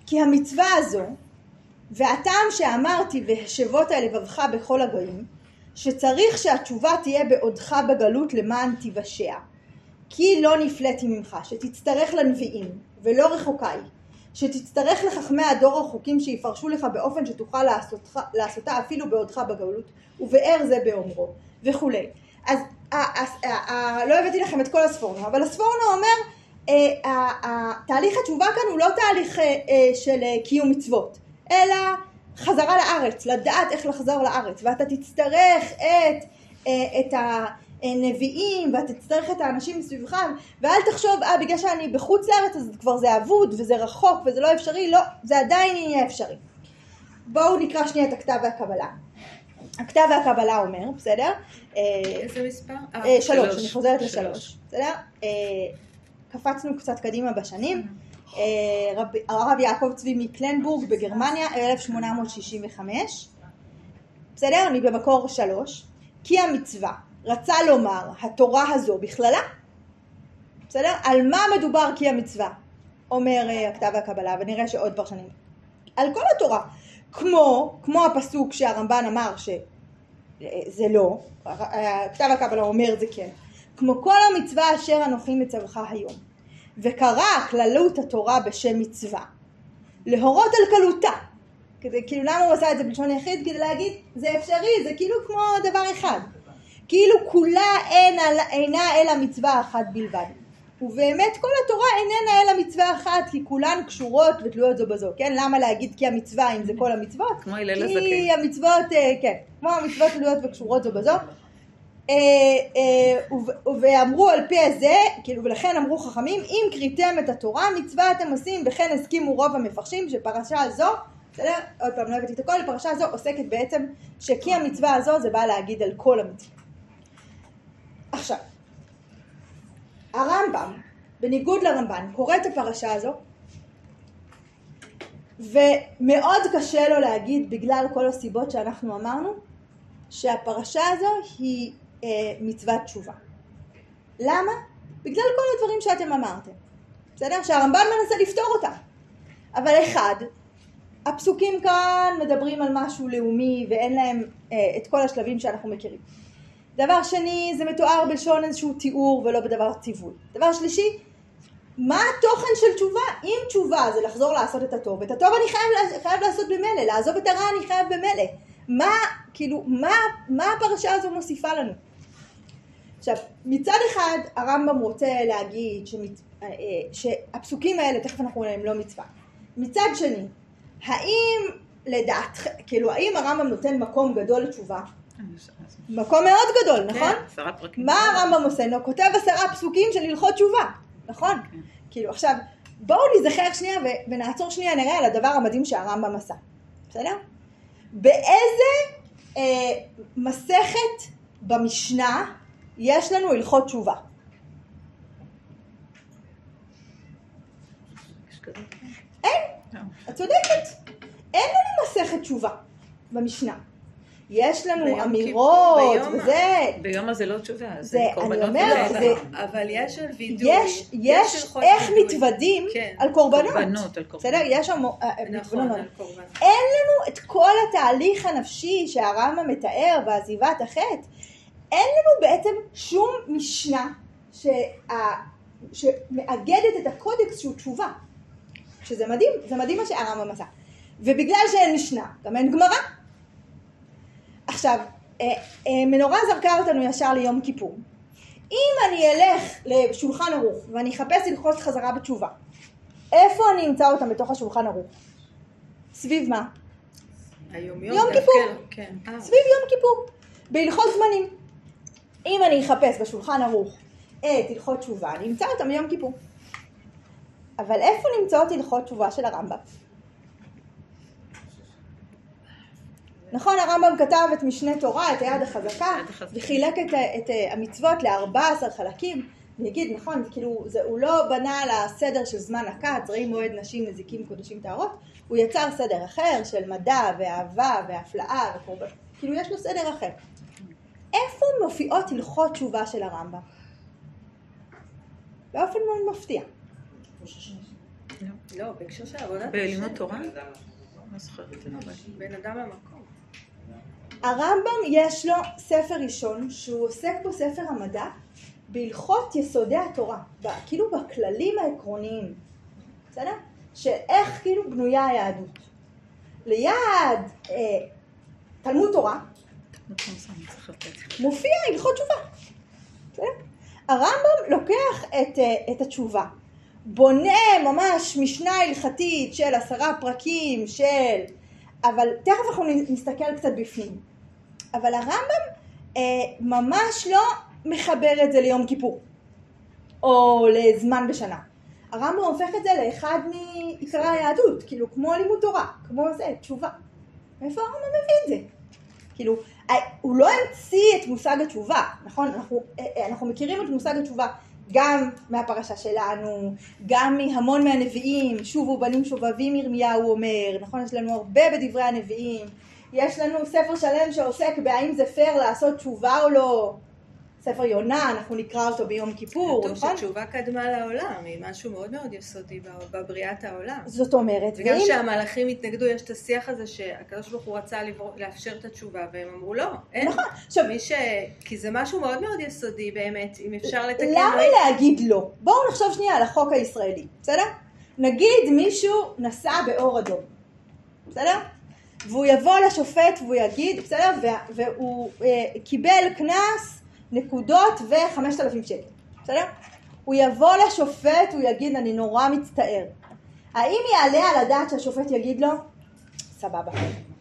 Speaker 1: כי המצווה הזו והטעם שאמרתי והשבות אל לבבך בכל הגויים שצריך שהתשובה תהיה בעודך בגלות למען תיוושע כי לא נפלאתי ממך שתצטרך לנביאים ולא רחוקה היא שתצטרך לחכמי הדור החוקים שיפרשו לך באופן שתוכל לעשותך, לעשותה אפילו בעודך בגלות ובאר זה באומרו וכולי אז לא הבאתי לכם את כל הספורנו אבל הספורנו אומר אה, תהליך התשובה כאן הוא לא תהליך אה, אה, של קיום מצוות אלא חזרה לארץ, לדעת איך לחזור לארץ, ואתה תצטרך את, את הנביאים, ואתה תצטרך את האנשים מסביבך, ואל תחשוב, אה, בגלל שאני בחוץ לארץ אז כבר זה אבוד, וזה רחוק, וזה לא אפשרי, לא, זה עדיין יהיה אפשרי. בואו נקרא שנייה את הכתב והקבלה. הכתב והקבלה אומר, בסדר? אה,
Speaker 6: איזה מספר? אה,
Speaker 1: אה, שלוש. אני חוזרת
Speaker 3: שלוש.
Speaker 1: לשלוש, בסדר? קפצנו קצת קדימה בשנים. רב- הרב יעקב צבי מקלנבורג בגרמניה, 1865. בסדר? אני במקור שלוש. כי המצווה רצה לומר התורה הזו בכללה. בסדר? על מה מדובר כי המצווה? אומר הכתב והקבלה, ונראה שעוד פרשנים. על כל התורה. כמו, כמו הפסוק שהרמב"ן אמר שזה לא, הכתב הקבלה אומר זה כן. כמו כל המצווה אשר אנוכי מצווך היום. וקרא כללות התורה בשם מצווה. להורות על קלותה. כדי, כאילו למה הוא עשה את זה בלשון יחיד? כדי להגיד זה אפשרי, זה כאילו כמו דבר אחד. כאילו כולה אינה, אינה אלא מצווה אחת בלבד. ובאמת כל התורה איננה אלא מצווה אחת, כי כולן קשורות ותלויות זו בזו, כן? למה להגיד כי המצווה אם זה כל המצוות?
Speaker 3: כמו הלל
Speaker 1: כי
Speaker 3: הזקן.
Speaker 1: המצוות, אה, כן, כמו המצוות תלויות וקשורות זו בזו. אה, אה, ואמרו על פי הזה, כאילו ולכן אמרו חכמים, אם כריתם את התורה מצווה אתם עושים וכן הסכימו רוב המפרשים שפרשה זו, בסדר? עוד פעם לא הבאתי את הכל, פרשה זו עוסקת בעצם שכי המצווה הזו זה בא להגיד על כל המצווה. עכשיו, הרמב"ם, בניגוד לרמב"ן, קורא את הפרשה הזו ומאוד קשה לו להגיד בגלל כל הסיבות שאנחנו אמרנו שהפרשה הזו היא אה, מצוות תשובה. למה? בגלל כל הדברים שאתם אמרתם. בסדר? שהרמב"ן מנסה לפתור אותם. אבל אחד, הפסוקים כאן מדברים על משהו לאומי ואין להם אה, את כל השלבים שאנחנו מכירים. דבר שני, זה מתואר בלשון איזשהו תיאור ולא בדבר ציווי. דבר שלישי, מה התוכן של תשובה? אם תשובה זה לחזור לעשות את הטוב, את הטוב אני חייב, חייב לעשות במילא, לעזוב את הרע אני חייב במילא. מה, כאילו, מה, מה הפרשה הזו מוסיפה לנו? עכשיו, מצד אחד הרמב"ם רוצה להגיד שמת, אה, אה, שהפסוקים האלה, תכף אנחנו נראה, הם לא מצווה. מצד שני, האם לדעתכם, כאילו האם הרמב"ם נותן מקום גדול לתשובה? מקום מאוד גדול, נכון?
Speaker 3: כן, עשרה פרקים.
Speaker 1: מה הרמב"ם עושה? נו, כותב עשרה פסוקים של הלכות תשובה, נכון?
Speaker 3: כן.
Speaker 1: כאילו עכשיו, בואו נזכר שנייה ו- ונעצור שנייה נראה על הדבר המדהים שהרמב"ם עשה, בסדר? באיזה אה, מסכת במשנה יש לנו הלכות תשובה? אין,
Speaker 3: לא.
Speaker 1: את צודקת. אין לנו מסכת תשובה במשנה. יש לנו
Speaker 6: ביום
Speaker 1: אמירות
Speaker 6: כיפור, ביום
Speaker 1: וזה,
Speaker 3: ביום הזה לא תשובה, זה
Speaker 1: זה, אני
Speaker 3: קורבנות
Speaker 1: אומרת,
Speaker 3: ופסח.
Speaker 1: זה,
Speaker 6: אבל יש על וידוי.
Speaker 1: יש, יש
Speaker 6: הלכות
Speaker 1: איך
Speaker 6: וידוי.
Speaker 1: מתוודים
Speaker 6: כן.
Speaker 1: על קורבנות.
Speaker 3: קורבנות, על קורבנות.
Speaker 1: בסדר? יש שם... אה,
Speaker 6: נכון,
Speaker 1: לא, לא.
Speaker 6: על קורבן.
Speaker 1: אין לנו את כל התהליך הנפשי שהרמב"ם מתאר בעזיבת החטא. אין לנו בעצם שום משנה שה... שמאגדת את הקודקס שהוא תשובה. שזה מדהים, זה מדהים מה שהרמב"ם עשה. ובגלל שאין משנה, גם אין גמרא. עכשיו, אה, אה, מנורה זרקה אותנו ישר ליום כיפור. אם אני אלך לשולחן ערוך ואני אחפש הלכות חזרה בתשובה, איפה אני אמצא אותם בתוך השולחן ערוך? סביב מה?
Speaker 6: היומיום
Speaker 1: יום כיפור.
Speaker 6: כן. אה,
Speaker 1: סביב יום כיפור, בהלכות זמנים. אם אני אחפש בשולחן ערוך את הלכות תשובה, אני אמצא אותם ביום כיפור. אבל איפה נמצאות הלכות תשובה של הרמב"ם? נכון, הרמב"ם כתב את משנה תורה, את היד החזקה. וחילק את, את המצוות ל-14 חלקים. ויגיד, נכון, זה כאילו, זה, הוא לא בנה על הסדר של זמן הכת, זרעים מועד נשים, נזיקים, קודשים טהרות, הוא יצר סדר אחר של מדע ואהבה והפלאה וקורבן, כאילו יש לו סדר אחר. איפה מופיעות הלכות תשובה של הרמב"ם? באופן מאוד מפתיע.
Speaker 6: לא, בהקשר של עבודת
Speaker 3: בלימוד. תורה? לא
Speaker 6: בין אדם למקום.
Speaker 1: הרמב"ם יש לו ספר ראשון שהוא עוסק בו ספר המדע בהלכות יסודי התורה, כאילו בכללים העקרוניים, בסדר? שאיך כאילו בנויה היהדות. ליד אה, תלמוד תורה. מופיע הלכות תשובה. הרמב"ם לוקח את, אה, את התשובה, בונה ממש משנה הלכתית של עשרה פרקים של... אבל תכף אנחנו נסתכל קצת בפנים. אבל הרמב"ם אה, ממש לא מחבר את זה ליום כיפור, או לזמן בשנה. הרמב"ם הופך את זה לאחד מעיקרי היהדות, כאילו כמו לימוד תורה, כמו זה, תשובה. מאיפה הרמב"ם מביא את זה? כאילו, אה, הוא לא המציא את מושג התשובה, נכון? אנחנו, אה, אה, אנחנו מכירים את מושג התשובה גם מהפרשה שלנו, גם מהמון מהנביאים, שובו בנים שובבים ירמיהו אומר, נכון? יש לנו הרבה בדברי הנביאים, יש לנו ספר שלם שעוסק בהאם זה פייר לעשות תשובה או לא, ספר יונה, אנחנו נקרא אותו ביום כיפור,
Speaker 6: כתוב
Speaker 1: נכון?
Speaker 6: שתשובה קדמה לעולם, היא משהו מאוד מאוד יסודי בבריאת העולם.
Speaker 1: זאת אומרת,
Speaker 6: וגם
Speaker 1: ואם-
Speaker 6: כשהמלאכים התנגדו, יש את השיח הזה שהקדוש ברוך הוא רצה לברוא- לאפשר את התשובה, והם אמרו לא, אין.
Speaker 1: נכון, עכשיו,
Speaker 6: מי ש... כי זה משהו מאוד מאוד יסודי באמת, אם אפשר לתקן...
Speaker 1: למה
Speaker 6: ראיתי-
Speaker 1: להגיד לא? בואו נחשוב שנייה על החוק הישראלי, בסדר? נגיד מישהו נסע באור אדום, בסדר? והוא יבוא לשופט והוא יגיד, בסדר? וה- והוא אה, קיבל קנס, נקודות וחמשת אלפים שקל, בסדר? הוא יבוא לשופט, הוא יגיד, אני נורא מצטער. האם יעלה על הדעת שהשופט יגיד לו, סבבה,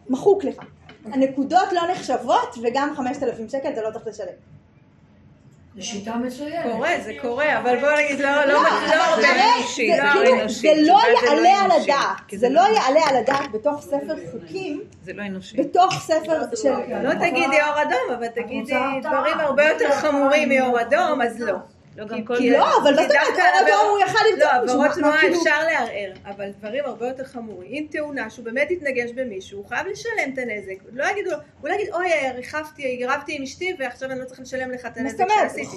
Speaker 1: מחוק לך. הנקודות לא נחשבות וגם חמשת אלפים שקל אתה לא צריך לשלם.
Speaker 2: זו שיטה מצוינת.
Speaker 6: קורה, זה קורה, אבל בוא נגיד, לא, לא,
Speaker 1: לא,
Speaker 6: לא הרבה.
Speaker 1: זה-
Speaker 3: אנושי,
Speaker 1: זה
Speaker 3: לא
Speaker 1: כאילו,
Speaker 3: אנושי.
Speaker 1: זה לא
Speaker 3: לא
Speaker 1: יעלה על הדעת, זה לא
Speaker 3: לא-
Speaker 1: יעלה על הדעת בתוך ספר חוקים,
Speaker 3: זה לא אנושי.
Speaker 1: בתוך ספר של...
Speaker 6: לא תגידי אור אדום, אבל תגידי. דברים הרבה יותר חמורים מאור אדום, אז לא.
Speaker 3: לא, גם
Speaker 6: כי-
Speaker 3: כל...
Speaker 6: כי
Speaker 1: לא, אבל מה זאת אומרת,
Speaker 6: עבירות-
Speaker 1: אדום הוא יכל
Speaker 6: לא,
Speaker 1: למצוא מישהו,
Speaker 6: עבירות תנועה
Speaker 1: כאילו-
Speaker 6: אפשר לערער, אבל דברים הרבה יותר חמורים. אם תאונה שהוא באמת התנגש במישהו, הוא חייב לשלם את הנזק. לא יגידו לו, הוא לא יגיד, אוי, ריחפתי, רבתי עם אשתי ועכשיו אני לא צריך לשלם לך את הנזק שעשיתי.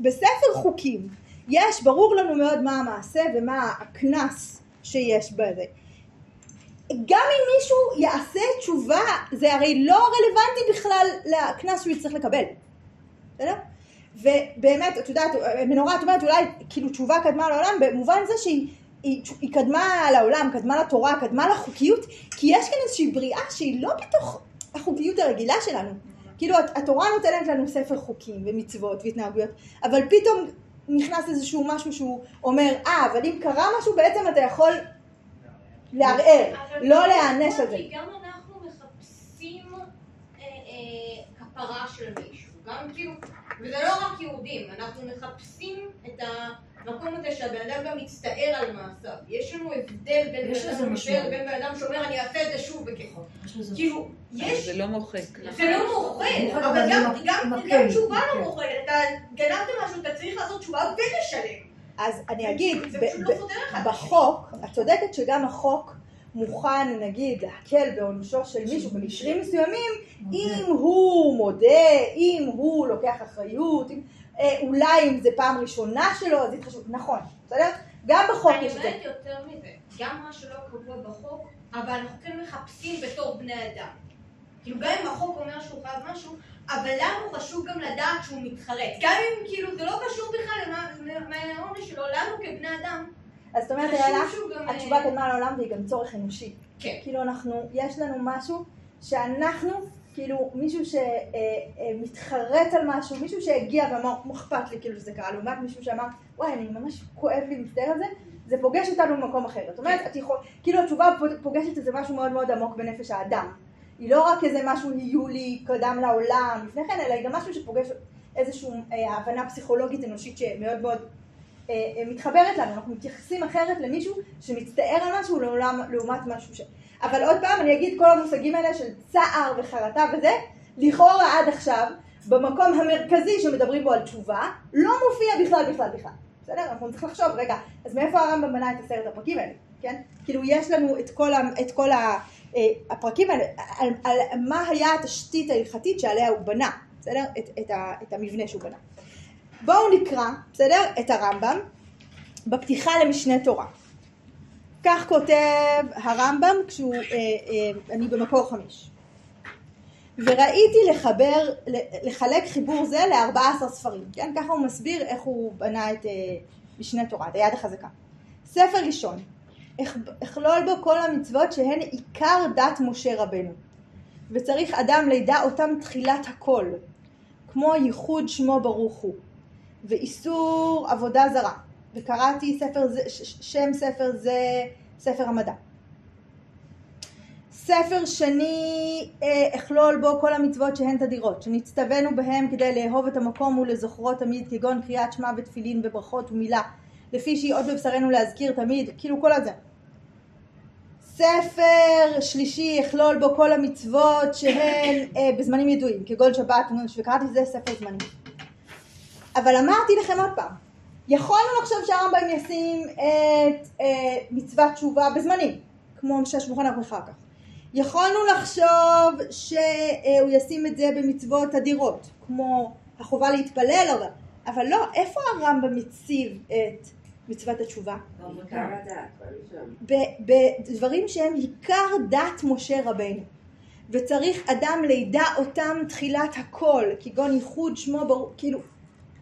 Speaker 1: בספר חוקים יש, ברור לנו מאוד מה המעשה ומה הקנס שיש בזה. גם אם מישהו יעשה תשובה, זה הרי לא רלוונטי בכלל לקנס שהוא יצטרך לקבל. בסדר? ובאמת, את יודעת, מנורה, את אומרת, אולי כאילו תשובה קדמה לעולם, במובן זה שהיא היא, היא קדמה לעולם, קדמה לתורה, קדמה לחוקיות, כי יש כאן איזושהי בריאה שהיא לא בתוך החוקיות הרגילה שלנו. כאילו הת- התורה נותנת לנו ספר חוקים ומצוות והתנהגויות, אבל פתאום נכנס איזשהו משהו שהוא אומר, אה, אבל אם קרה משהו בעצם אתה יכול לערער, לא להיענש על זה.
Speaker 9: גם אנחנו מחפשים אה, אה, כפרה של מישהו, גם כאילו, וזה לא רק יהודים, אנחנו מחפשים את המקום הזה שהבן אדם גם מצטער על מעשיו. יש לנו הבדל בין
Speaker 2: יש
Speaker 9: בן אדם. מצטער לבין בן אדם שאומר אני אעשה את זה שוב.
Speaker 2: יש לזה
Speaker 9: כאילו, יש,
Speaker 3: זה לא מוחק.
Speaker 9: זה לא מוחל,
Speaker 2: מוחל,
Speaker 9: אבל גם,
Speaker 2: הכן,
Speaker 9: תשובה
Speaker 2: כן.
Speaker 9: לא מוחלת, אתה גנבת משהו, אתה צריך לעשות תשובה ולשלם.
Speaker 1: אז אני אגיד,
Speaker 9: לא.
Speaker 1: בחוק, את צודקת שגם החוק מוכן נגיד להקל בעונשו של מישהו במקרים מסוימים אם הוא מודה, אם הוא לוקח אחריות, אם, אה, אולי אם זה פעם ראשונה שלו אז יתחשב, נכון, בסדר? גם בחוק
Speaker 9: אני
Speaker 1: יש את זה.
Speaker 9: אומרת יותר מזה, גם מה שלא קבוע בחוק, אבל אנחנו כן מחפשים בתור בני אדם. כאילו גם אם החוק אומר שהוא חייב משהו, אבל לנו חשוב גם לדעת שהוא מתחרט. גם אם כאילו זה לא קשור בכלל למה- מה העונש שלו, לנו כבני אדם,
Speaker 1: אז זאת אומרת,
Speaker 9: גם...
Speaker 1: התשובה
Speaker 9: אה,
Speaker 1: קדמה לעולם והיא גם צורך אנושי.
Speaker 9: כן.
Speaker 1: כאילו אנחנו, יש לנו משהו שאנחנו, כאילו מישהו שמתחרט על משהו, מישהו שהגיע ואמר, "מה אכפת לי כאילו שזה קרה, לעומת מישהו שאמר, וואי, אני ממש כואב לי מצטער על זה, זה פוגש אותנו במקום אחר. זאת אומרת, את יכול, כאילו התשובה פוגשת איזה משהו מאוד מאוד עמוק בנפש האדם. היא לא רק איזה משהו היולי קדם לעולם לפני כן, אלא היא גם משהו שפוגש איזושהי אה, הבנה פסיכולוגית אנושית שמאוד מאוד אה, אה, מתחברת לנו, אנחנו מתייחסים אחרת למישהו שמצטער על משהו לעולם, לעומת משהו ש... אבל עוד פעם אני אגיד כל המושגים האלה של צער וחרטה וזה, לכאורה עד עכשיו, במקום המרכזי שמדברים בו על תשובה, לא מופיע בכלל בכלל בכלל. בסדר? אנחנו צריכים לחשוב, רגע, אז מאיפה הרמב"ם בנה את עשרת הפרקים האלה, כן? כאילו יש לנו את כל, ה, את כל ה, אה, הפרקים האלה, על, על מה היה התשתית ההלכתית שעליה הוא בנה, בסדר? את, את, ה, את המבנה שהוא בנה. בואו נקרא, בסדר? את הרמב"ם בפתיחה למשנה תורה. כך כותב הרמב"ם כשהוא, אה, אה, אני במקור חמש. וראיתי לחבר, לחלק חיבור זה לארבעה עשר ספרים, כן? ככה הוא מסביר איך הוא בנה את אה, משנה תורה, את היד החזקה. ספר ראשון, אכ- אכלול בו כל המצוות שהן עיקר דת משה רבנו, וצריך אדם לידע אותם תחילת הכל, כמו ייחוד שמו ברוך הוא, ואיסור עבודה זרה, וקראתי ספר זה, שם ספר זה ספר המדע. ספר שני אה, אכלול בו כל המצוות שהן תדירות, שנצטווינו בהם כדי לאהוב את המקום ולזוכרו תמיד, כגון קריאת שמע ותפילין וברכות ומילה, לפי שהיא עוד בבשרנו להזכיר תמיד, כאילו כל הזה. ספר שלישי יכלול בו כל המצוות שהן אה, בזמנים ידועים, כגון שבת, וקראתי לזה ספר זמנים. אבל אמרתי לכם עוד פעם, יכולנו לחשוב שהרמב"ם ישים את אה, מצוות תשובה בזמנים, כמו שהשולחן ערוך אחר כך. יכולנו לחשוב שהוא ישים את זה במצוות אדירות, כמו החובה להתפלל, אבל, אבל לא, איפה הרמב"ם מציב את מצוות התשובה? בדברים שהם עיקר דת משה רבנו. וצריך אדם לידע אותם תחילת הכל, כגון ייחוד שמו ברור, כאילו,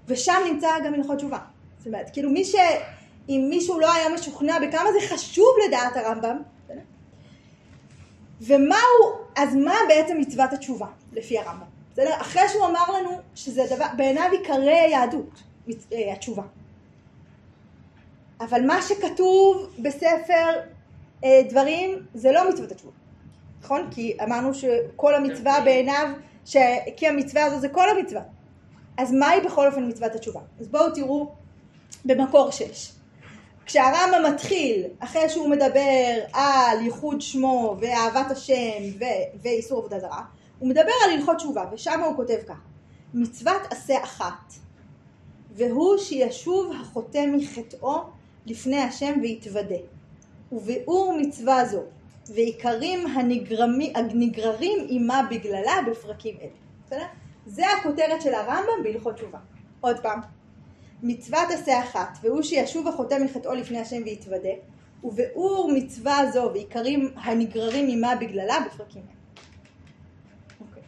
Speaker 1: ושם נמצא גם הלכות תשובה. זאת אומרת, כאילו מי ש... אם מישהו לא היה משוכנע בכמה זה חשוב לדעת הרמב"ם, בסדר? ומהו, אז מה בעצם מצוות התשובה, לפי הרמב"ם? בסדר? אחרי שהוא אמר לנו שזה דבר, בעיניו עיקרי היהדות, אה, התשובה. אבל מה שכתוב בספר אה, דברים זה לא מצוות התשובה, נכון? כי אמרנו שכל המצווה בעיניו, ש... כי המצווה הזו זה כל המצווה. אז מהי בכל אופן מצוות התשובה? אז בואו תראו במקור שש. כשהרמב"ם מתחיל, אחרי שהוא מדבר על ייחוד שמו ואהבת השם ו- ואיסור עבודה זרה, הוא מדבר על הלכות תשובה, ושם הוא כותב ככה: מצוות עשה אחת, והוא שישוב החוטא מחטאו לפני השם ויתוודה. וביאור מצווה זו, ועיקרים הנגרמי, הנגררים עמה בגללה בפרקים אלה. בסדר? זה הכותרת של הרמב"ם בהלכות תשובה. עוד פעם, מצוות עשה אחת, והוא שישוב החוטא מחטאו לפני השם ויתוודה, וביאור מצווה זו ועיקרים הנגררים עמה בגללה בפרקים אלה. אוקיי.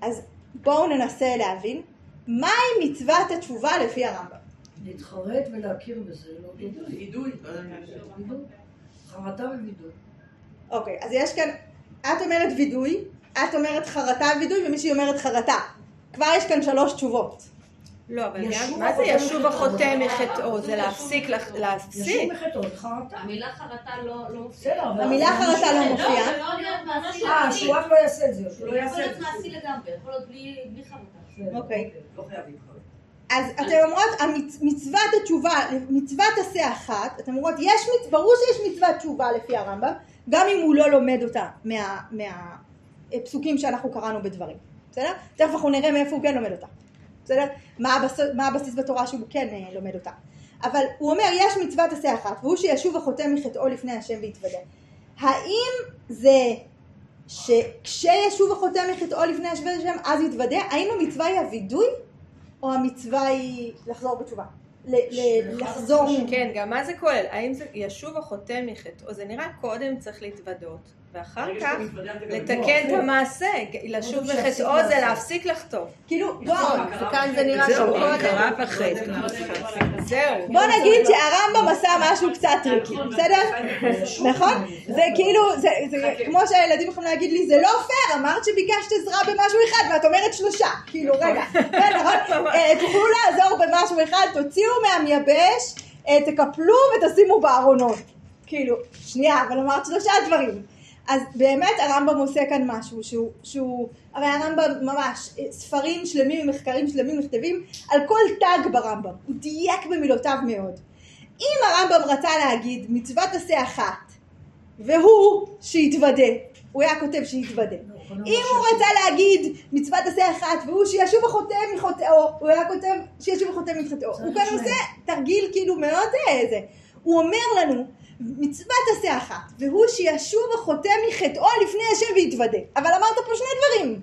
Speaker 1: אז בואו ננסה להבין מהי מצוות התשובה לפי הרמב"ם.
Speaker 2: להתחרט ולהכיר בזה, לא. וידוי. חרטה ווידוי.
Speaker 1: אוקיי, אז יש כאן, את אומרת וידוי, את אומרת חרטה ווידוי, ומישהי אומרת חרטה. כבר יש כאן שלוש תשובות.
Speaker 6: לא, אבל גם, מה זה ישוב? החוטא מחטאו? זה להפסיק. להפסיק.
Speaker 2: ישוב מחטאו, חרטה.
Speaker 5: המילה חרטה לא לא מופיעה.
Speaker 1: המילה חרטה לא מופיעה.
Speaker 5: יכול להיות מעשי
Speaker 2: אה, רק לא יעשה את זה. שהוא לא
Speaker 5: יכול
Speaker 2: יעשה
Speaker 5: להיות
Speaker 2: את זה.
Speaker 5: מעשי לגמרי, יכול להיות בלי חרטה.
Speaker 1: אוקיי.
Speaker 4: לא חייבים חרטה.
Speaker 1: אז אתן אומרות, מצוות התשובה, מצוות עשה אחת, אתן אומרות, יש, מצ- ברור שיש מצוות תשובה לפי הרמב"ם, גם אם הוא לא לומד אותה מה- מהפסוקים שאנחנו קראנו בדברים, בסדר? תכף אנחנו נראה מאיפה הוא כן לומד אותה, בסדר? מה הבסיס, מה הבסיס בתורה שהוא כן אה, לומד אותה. אבל הוא אומר, יש מצוות עשה אחת, והוא שישוב החוטא מחטאו לפני השם ויתוודה. האם זה שכשישוב החוטא מחטאו לפני השם אז יתוודה, האם המצווה היא הווידוי? או המצווה היא לחזור בתשובה? לחזור.
Speaker 6: כן, גם מה זה כולל? האם זה ישוב החוטא מחטאו? זה נראה קודם צריך להתוודות, ואחר כך לתקן את המעשה. לשוב
Speaker 2: קודם
Speaker 6: מחטאו זה. להפסיק לחטוא.
Speaker 1: כאילו, בוא,
Speaker 6: נכון, וכאן זה נראה.
Speaker 3: הכרה בחטא.
Speaker 6: זהו.
Speaker 1: בוא נגיד שהרמב"ם עשה משהו קצת tricky, בסדר? נכון? זה כאילו, זה זה כמו שהילדים יכולים להגיד לי, זה לא פייר, אמרת שביקשת עזרה במשהו אחד ואת אומרת שלושה. כאילו, רגע, כן, נכון? (laughs) אה, תוכלו לעזור במשהו אחד, תוציאו מהמייבש, אה, תקפלו ותשימו בארונות. כאילו, שנייה, אבל אמרת שלושה דברים. אז באמת הרמב"ם עושה כאן משהו שהוא, שהוא הרי הרמב"ם ממש, אה, ספרים שלמים, מחקרים שלמים נכתבים על כל תג ברמב"ם, הוא דייק במילותיו מאוד. אם הרמב"ם רצה להגיד מצוות עשה אחת, והוא שיתוודה, הוא היה כותב שיתוודה. אם הוא רצה להגיד מצוות עשה אחת, והוא שישוב החוטא מחוטאו, הוא היה כותב שישוב החוטא מחטאו. הוא כאן עושה תרגיל כאילו מאוד אה, זה. הוא אומר לנו, מצוות עשה אחת, והוא שישוב החוטא מחטאו לפני השם ויתוודה. אבל אמרת פה שני דברים.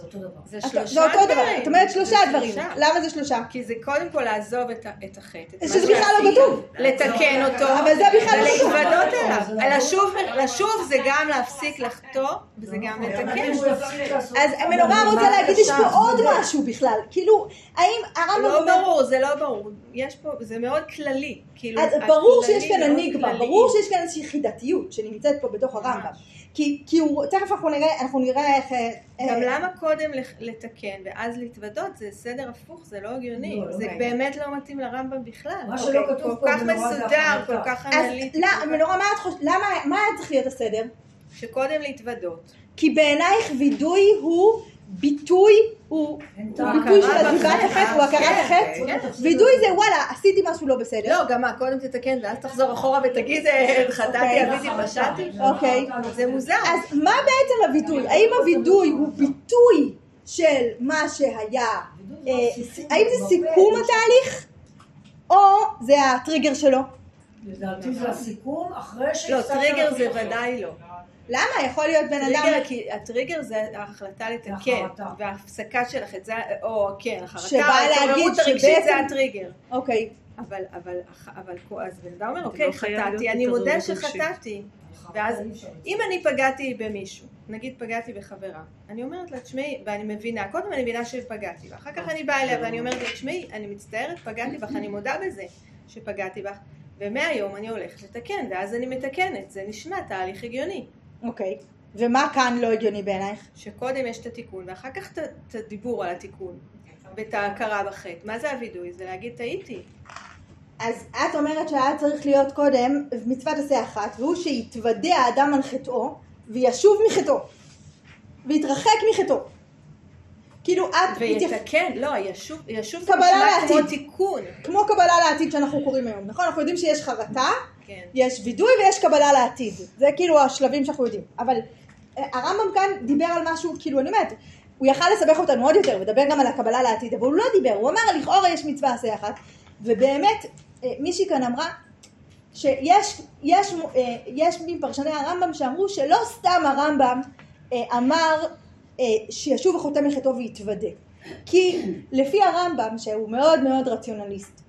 Speaker 2: זה אותו דבר.
Speaker 6: זה
Speaker 1: אותו דבר. את אומרת שלושה דברים. למה זה שלושה?
Speaker 6: כי זה קודם כל לעזוב את החטא.
Speaker 1: שזה בכלל לא כתוב.
Speaker 6: לתקן אותו.
Speaker 1: אבל זה בכלל לא כתוב.
Speaker 6: ולהתוודות אליו.
Speaker 2: זה לעבור
Speaker 6: לשוב- זה גם להפסיק לחטוא, וזה גם לתקן.
Speaker 1: אז נורא רוצה להגיד, יש פה עוד משהו בכלל. כאילו, האם הרמב"ם
Speaker 6: לא. ברור, זה לא ברור. יש פה, זה מאוד כללי. כאילו,
Speaker 1: ברור שיש כאן
Speaker 6: כללי.
Speaker 1: ברור שיש כאן איזושהי חידתיות שנמצאת פה בתוך הרמב"ם. כי, כי הוא, תכף אנחנו נראה, אנחנו נראה איך... אה,
Speaker 6: גם
Speaker 1: אה,
Speaker 6: למה קודם לתקן ואז להתוודות, זה סדר הפוך, זה לא הגיוני.
Speaker 2: לא, לא.
Speaker 6: זה באמת לא מתאים לרמב"ם בכלל.
Speaker 2: מה שלא
Speaker 6: אוקיי,
Speaker 2: כתוב
Speaker 6: כל
Speaker 2: פה
Speaker 6: כך
Speaker 2: זה
Speaker 6: מסודר,
Speaker 2: החרטה.
Speaker 6: כל כך
Speaker 1: אז
Speaker 6: אנליטי.
Speaker 1: לא,
Speaker 6: כל כך-
Speaker 1: מנורה, מה את חושבת, למה, מה היה צריך להיות הסדר?
Speaker 6: שקודם להתוודות.
Speaker 1: כי בעינייך וידוי הוא ביטוי, הוא. ביטוי של עזיבת
Speaker 6: בחטא.
Speaker 1: החטא, הוא הכרת
Speaker 6: כן,
Speaker 1: החטא.
Speaker 6: כן.
Speaker 1: וידוי זה וואלה, עשיתי משהו לא בסדר.
Speaker 6: לא, גם מה, קודם תתקן ואז תחזור אחורה ותגיד, אה, חטאתי,
Speaker 1: אוקיי.
Speaker 6: אביתי, פשעתי?
Speaker 1: אוקיי.
Speaker 6: זה מוזר.
Speaker 1: אז מה בעצם הווידוי? האם הווידוי הוא ביטוי של מה שהיה, אה, האם זה סיכום התהליך, או זה הטריגר שלו?
Speaker 2: לדעתי זה הסיכום אחרי
Speaker 6: לא,
Speaker 2: שהפסקת
Speaker 6: טריגר זה. ודאי לא.
Speaker 1: למה? יכול להיות בן אדם...
Speaker 6: כי הטריגר זה ההחלטה לתקן. וההפסקה של החטא, או כן, החרטה,
Speaker 1: שבא להגיד שבעצם-
Speaker 6: זה הטריגר.
Speaker 1: אוקיי.
Speaker 6: אבל, אבל, אבל, אז בן אדם אומר,
Speaker 3: זה
Speaker 6: אוקיי,
Speaker 3: לא
Speaker 6: חטאתי, אני מודה. שחטאתי. ואז, אם אני פגעתי במישהו, נגיד פגעתי בחברה, אני אומרת לה, תשמעי, ואני מבינה, קודם אני מבינה שפגעתי, ואחר כך אני באה אליה ואני אומרת לה, תשמעי, אני מצטערת, פגעתי בך, אני מודה בזה שפגעתי בך, ומהיום אני הולכת לתקן, ואז אני מתקנת, זה נשמע תהליך הגיוני.
Speaker 1: אוקיי. ומה כאן לא הגיוני בעינייך?
Speaker 6: שקודם יש את התיקון, ואחר כך את- הדיבור על התיקון, ואת ההכרה בחטא. מה זה הווידוי? זה להגיד טעיתי.
Speaker 1: אז את אומרת שהיה צריך להיות קודם מצוות עשה אחת, והוא שיתוודה האדם על חטאו, וישוב מחטאו, ויתרחק מחטאו. כאילו את,
Speaker 6: ויתקן, לא, ישוב, ישוב זה נשמע כמו. תיקון.
Speaker 1: כמו קבלה לעתיד שאנחנו קוראים היום, נכון? אנחנו יודעים שיש חרטה,
Speaker 6: כן.
Speaker 1: יש וידוי ויש קבלה לעתיד. זה כאילו השלבים שאנחנו יודעים. אבל אה, הרמב"ם כאן דיבר על משהו, כאילו אני אומרת, הוא יכל לסבך אותנו עוד יותר, ולדבר גם על הקבלה לעתיד, אבל הוא לא דיבר, הוא אמר לכאורה יש מצווה עשה אחת, ובאמת אה, מישהי כאן אמרה שיש יש, אה, יש מפרשני הרמב"ם שאמרו שלא סתם הרמב"ם אמר שישוב החוטא מחטאו ויתוודה. כי לפי הרמב"ם, שהוא מאוד מאוד רציונליסט,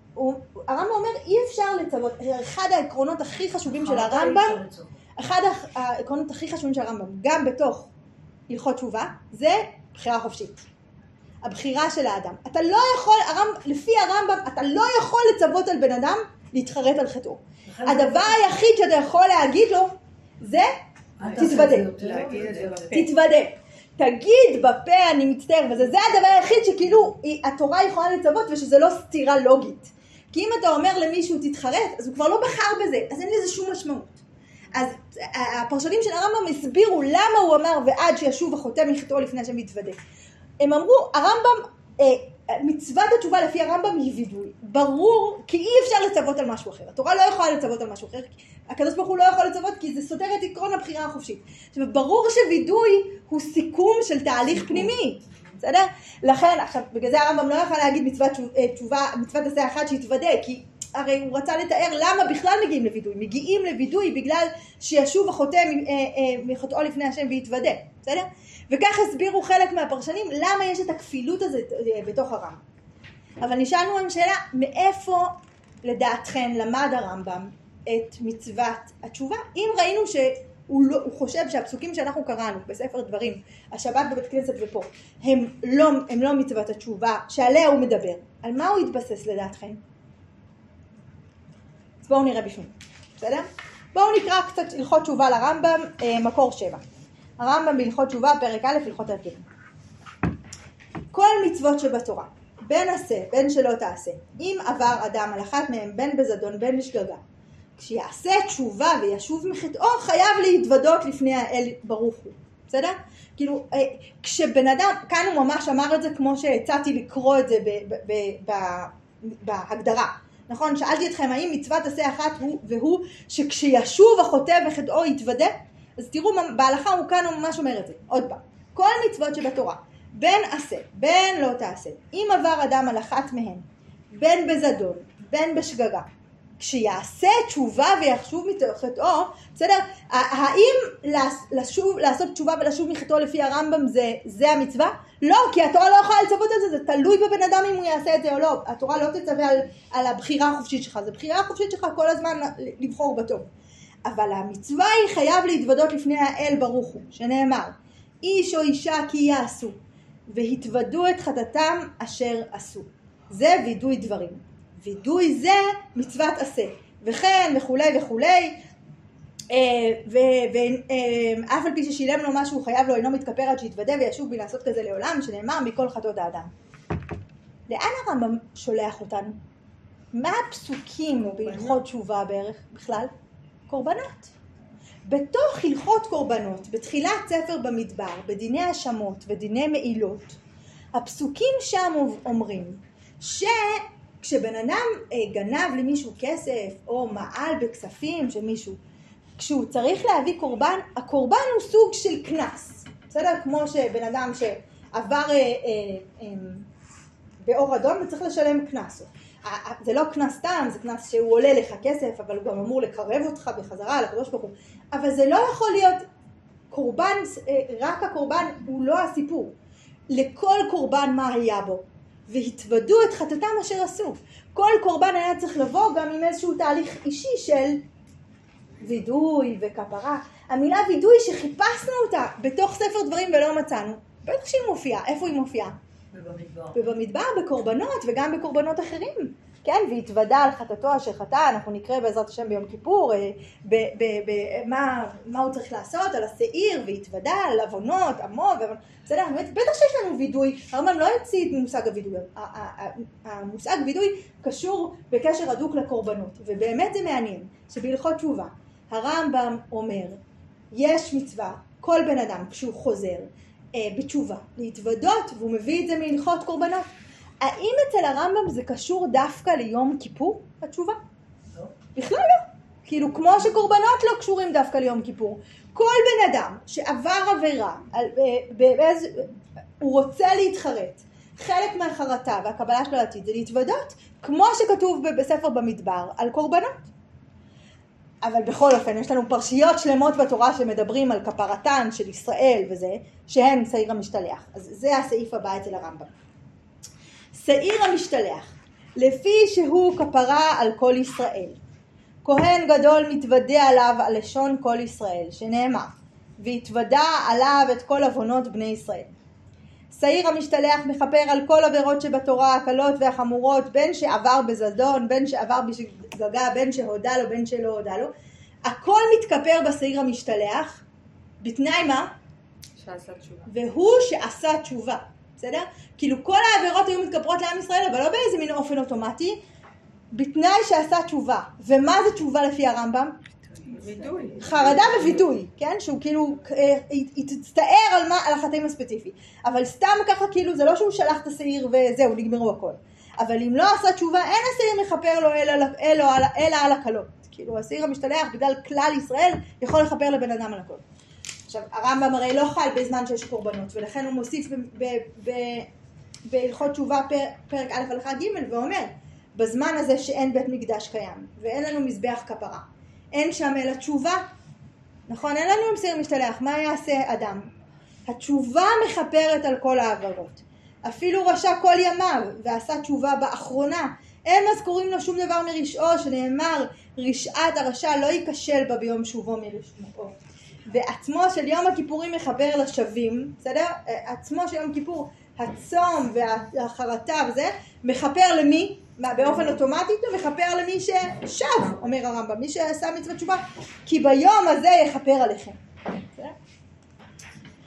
Speaker 1: הרמב"ם אומר אי אפשר לצוות, אחד העקרונות הכי חשובים של הרמב"ם. אחד העקרונות הכי חשובים של הרמב"ם, גם בתוך הלכות תשובה, זה בחירה חופשית. הבחירה של האדם. אתה לא יכול, הרמב, לפי הרמב"ם, אתה לא יכול לצוות על בן אדם להתחרט על חטאו.
Speaker 2: לכן זה-
Speaker 1: הדבר היחיד שאתה יכול להגיד לו, זה תתוודה. תתוודה. תגיד בפה אני מצטער, וזה זה הדבר היחיד שכאילו התורה יכולה לצוות ושזה לא סתירה לוגית. כי אם אתה אומר למישהו תתחרט, אז הוא כבר לא בחר בזה, אז אין לזה שום משמעות. אז הפרשנים של הרמב"ם הסבירו למה הוא אמר ועד שישוב החוטא מחטאו לפני השם יתוודה. הם אמרו, הרמב"ם, אה, מצוות התשובה לפי הרמב"ם היא וידוי. ברור, כי אי אפשר לצוות על משהו אחר. התורה לא יכולה לצוות על משהו אחר. הקדוש ברוך הוא לא יכול לצוות כי זה סותר את עקרון הבחירה החופשית. עכשיו, ברור שווידוי הוא סיכום של תהליך פנימי. בסדר? לכן, עכשיו, בגלל זה הרמב"ם לא יכול להגיד מצוות תשוב- אה, תשובה, מצוות עשה אחת שיתוודה, כי הרי הוא רצה לתאר למה בכלל מגיעים לווידוי. מגיעים לווידוי בגלל שישוב החוטא אה, אה, מחטאו לפני השם ויתוודה. בסדר? וכך הסבירו חלק מהפרשנים למה יש את הכפילות הזאת בתוך הרמב"ם. אבל נשאלנו עם שאלה, מאיפה לדעתכן למד הרמב"ם את מצוות התשובה? אם ראינו שהוא לא, הוא חושב שהפסוקים שאנחנו קראנו בספר דברים, השבת בבית כנסת ופה, הם לא, הם לא מצוות התשובה שעליה הוא מדבר, על מה הוא התבסס לדעתכם? אז בואו נראה בפנים, בסדר? בואו נקרא קצת הלכות תשובה לרמב"ם, אה, מקור שבע. הרמב"ם בהלכות תשובה, פרק א', הלכות הרכבים. כל מצוות שבתורה, בין עשה, בין שלא תעשה, אם עבר אדם על אחת מהם, בין בזדון, בין בשגגה, כשיעשה תשובה וישוב מחטאו, חייב להתוודות לפני האל ברוך הוא, בסדר? כאילו, אה, כשבן אדם, כאן הוא ממש אמר את זה כמו שהצעתי לקרוא את זה ב- ב- ב- בהגדרה. נכון? שאלתי אתכם האם מצוות עשה אחת הוא והוא שכשישוב החוטא וחטאו יתוודה? אז תראו בהלכה הוא כאן הוא ממש אומר את זה. עוד פעם. כל מצוות שבתורה, בין עשה, בין לא תעשה, אם עבר אדם על אחת מהן, בין בזדון, בין בשגגה, כשיעשה תשובה ויחשוב מחטאו, בסדר? האם לש- לשוב, לעשות תשובה ולשוב מחטאו לפי הרמב"ם זה, זה המצווה? לא, כי התורה לא יכולה לצוות על זה, זה תלוי בבן אדם אם הוא יעשה את זה או לא. התורה לא תצווה על, על הבחירה החופשית שלך, זה בחירה החופשית שלך כל הזמן לבחור בטוב. אבל המצווה היא חייב להתוודות לפני האל ברוך הוא, שנאמר, איש או אישה כי יעשו, והתוודו את חטאתם אשר עשו. זה וידוי דברים. וידוי זה מצוות עשה. וכן וכולי וכולי, ואף על פי ששילם לו מה שהוא חייב לו אינו מתכפר עד שיתוודה וישוב בי לעשות כזה לעולם, שנאמר מכל חטאות האדם. לאן הרמב"ם שולח אותנו? מה הפסוקים בהלכות תשובה בערך בכלל? קורבנות. בתוך הלכות קורבנות, בתחילת ספר במדבר, בדיני האשמות ודיני מעילות, הפסוקים שם אומרים שכשבן אדם אה, גנב למישהו כסף או מעל בכספים של מישהו, כשהוא צריך להביא קורבן, הקורבן הוא סוג של קנס, בסדר? כמו שבן אדם שעבר אה, אה, אה, באור אדום וצריך לשלם קנס. זה לא קנס סתם, זה קנס שהוא עולה לך כסף, אבל הוא גם אמור לקרב אותך בחזרה לקדוש ברוך הוא. אבל זה לא יכול להיות קורבן, רק הקורבן הוא לא הסיפור. לכל קורבן מה היה בו, והתוודו את חטאתם אשר עשו. כל קורבן היה צריך לבוא גם עם איזשהו תהליך אישי של וידוי וכפרה. המילה וידוי שחיפשנו אותה בתוך ספר דברים ולא מצאנו, בטח שהיא מופיעה. איפה היא מופיעה?
Speaker 2: ובמדבר.
Speaker 1: ובמדבר, בקורבנות וגם בקורבנות אחרים. כן, והתוודה על חטאתו אשר חטא, אנחנו נקרא בעזרת השם ביום כיפור, אה, ב, ב, ב, מה, מה הוא צריך לעשות, על השעיר, והתוודה על עוונות, עמו, בסדר, בטח שיש לנו וידוי, הרמב"ם לא המציא את מושג הווידוי, ה- ה- ה- המושג וידוי קשור בקשר הדוק לקורבנות, ובאמת זה מעניין, שבהלכות תשובה, הרמב"ם אומר, יש מצווה, כל בן אדם כשהוא חוזר, אה, בתשובה, להתוודות, והוא מביא את זה מהלכות קורבנות. האם אצל הרמב"ם זה קשור דווקא ליום כיפור, התשובה?
Speaker 2: לא.
Speaker 1: בכלל לא. כאילו, כמו שקורבנות לא קשורים דווקא ליום כיפור. כל בן אדם שעבר עבירה, על, אה, באיז, הוא רוצה להתחרט. חלק מהחרטה והקבלה שלו לעתיד זה להתוודות, כמו שכתוב בספר במדבר על קורבנות. אבל בכל אופן, יש לנו פרשיות שלמות בתורה שמדברים על כפרתן של ישראל וזה, שהן שעיר המשתלח. אז זה הסעיף הבא אצל הרמב"ם. שעיר המשתלח, לפי שהוא כפרה על כל ישראל. כהן גדול מתוודה עליו על לשון כל ישראל, שנאמר, והתוודה עליו את כל עוונות בני ישראל. שעיר המשתלח מכפר על כל עבירות שבתורה, הקלות והחמורות, בין שעבר בזדון, בין שעבר בשגגה, בין שהודה לו, בין שלא הודה לו. הכל מתכפר בשעיר המשתלח, בתנאי מה?
Speaker 6: שעשה תשובה.
Speaker 1: והוא שעשה תשובה, בסדר? כאילו כל העבירות היו מתגברות לעם ישראל, אבל לא באיזה מין אופן אוטומטי, בתנאי שעשה תשובה. ומה זה תשובה לפי הרמב"ם?
Speaker 7: וידוי.
Speaker 1: חרדה ווידוי, כן? שהוא כאילו, אה, היא תצטער על, מה, על החטאים הספציפי. אבל סתם ככה כאילו, זה לא שהוא שלח את השעיר וזהו, נגמרו הכל. אבל אם לא עשה תשובה, אין השעיר מכפר לו אלא, אלא, אלא, אלא על הקלות. כאילו, השעיר המשתלח בגלל כלל ישראל יכול לכפר לבן אדם על הכל. עכשיו, הרמב"ם הרי לא חל בזמן שיש קורבנות, ולכן הוא מוסיף בהלכות תשובה פר, פרק א' הלכה ג' ואומר, בזמן הזה שאין בית מקדש קיים, ואין לנו מזבח כפרה, אין שם אלא תשובה, נכון? אין לנו שעיר משתלח, מה יעשה אדם? התשובה מכפרת על כל העבירות. אפילו רשע כל ימיו, ועשה תשובה באחרונה, אין מזכורים לו שום דבר מרשעו, שנאמר, רשעת הרשע לא ייכשל בה ביום שובו מרשעו. ועצמו של יום הכיפורים מחבר לשבים, בסדר? עצמו של יום כיפור, הצום והחרטה וזה, מכפר למי? מה, באופן אוטומטי הוא מכפר למי ששב, אומר הרמב"ם, מי שעשה מצוות תשובה, כי ביום הזה יכפר עליכם.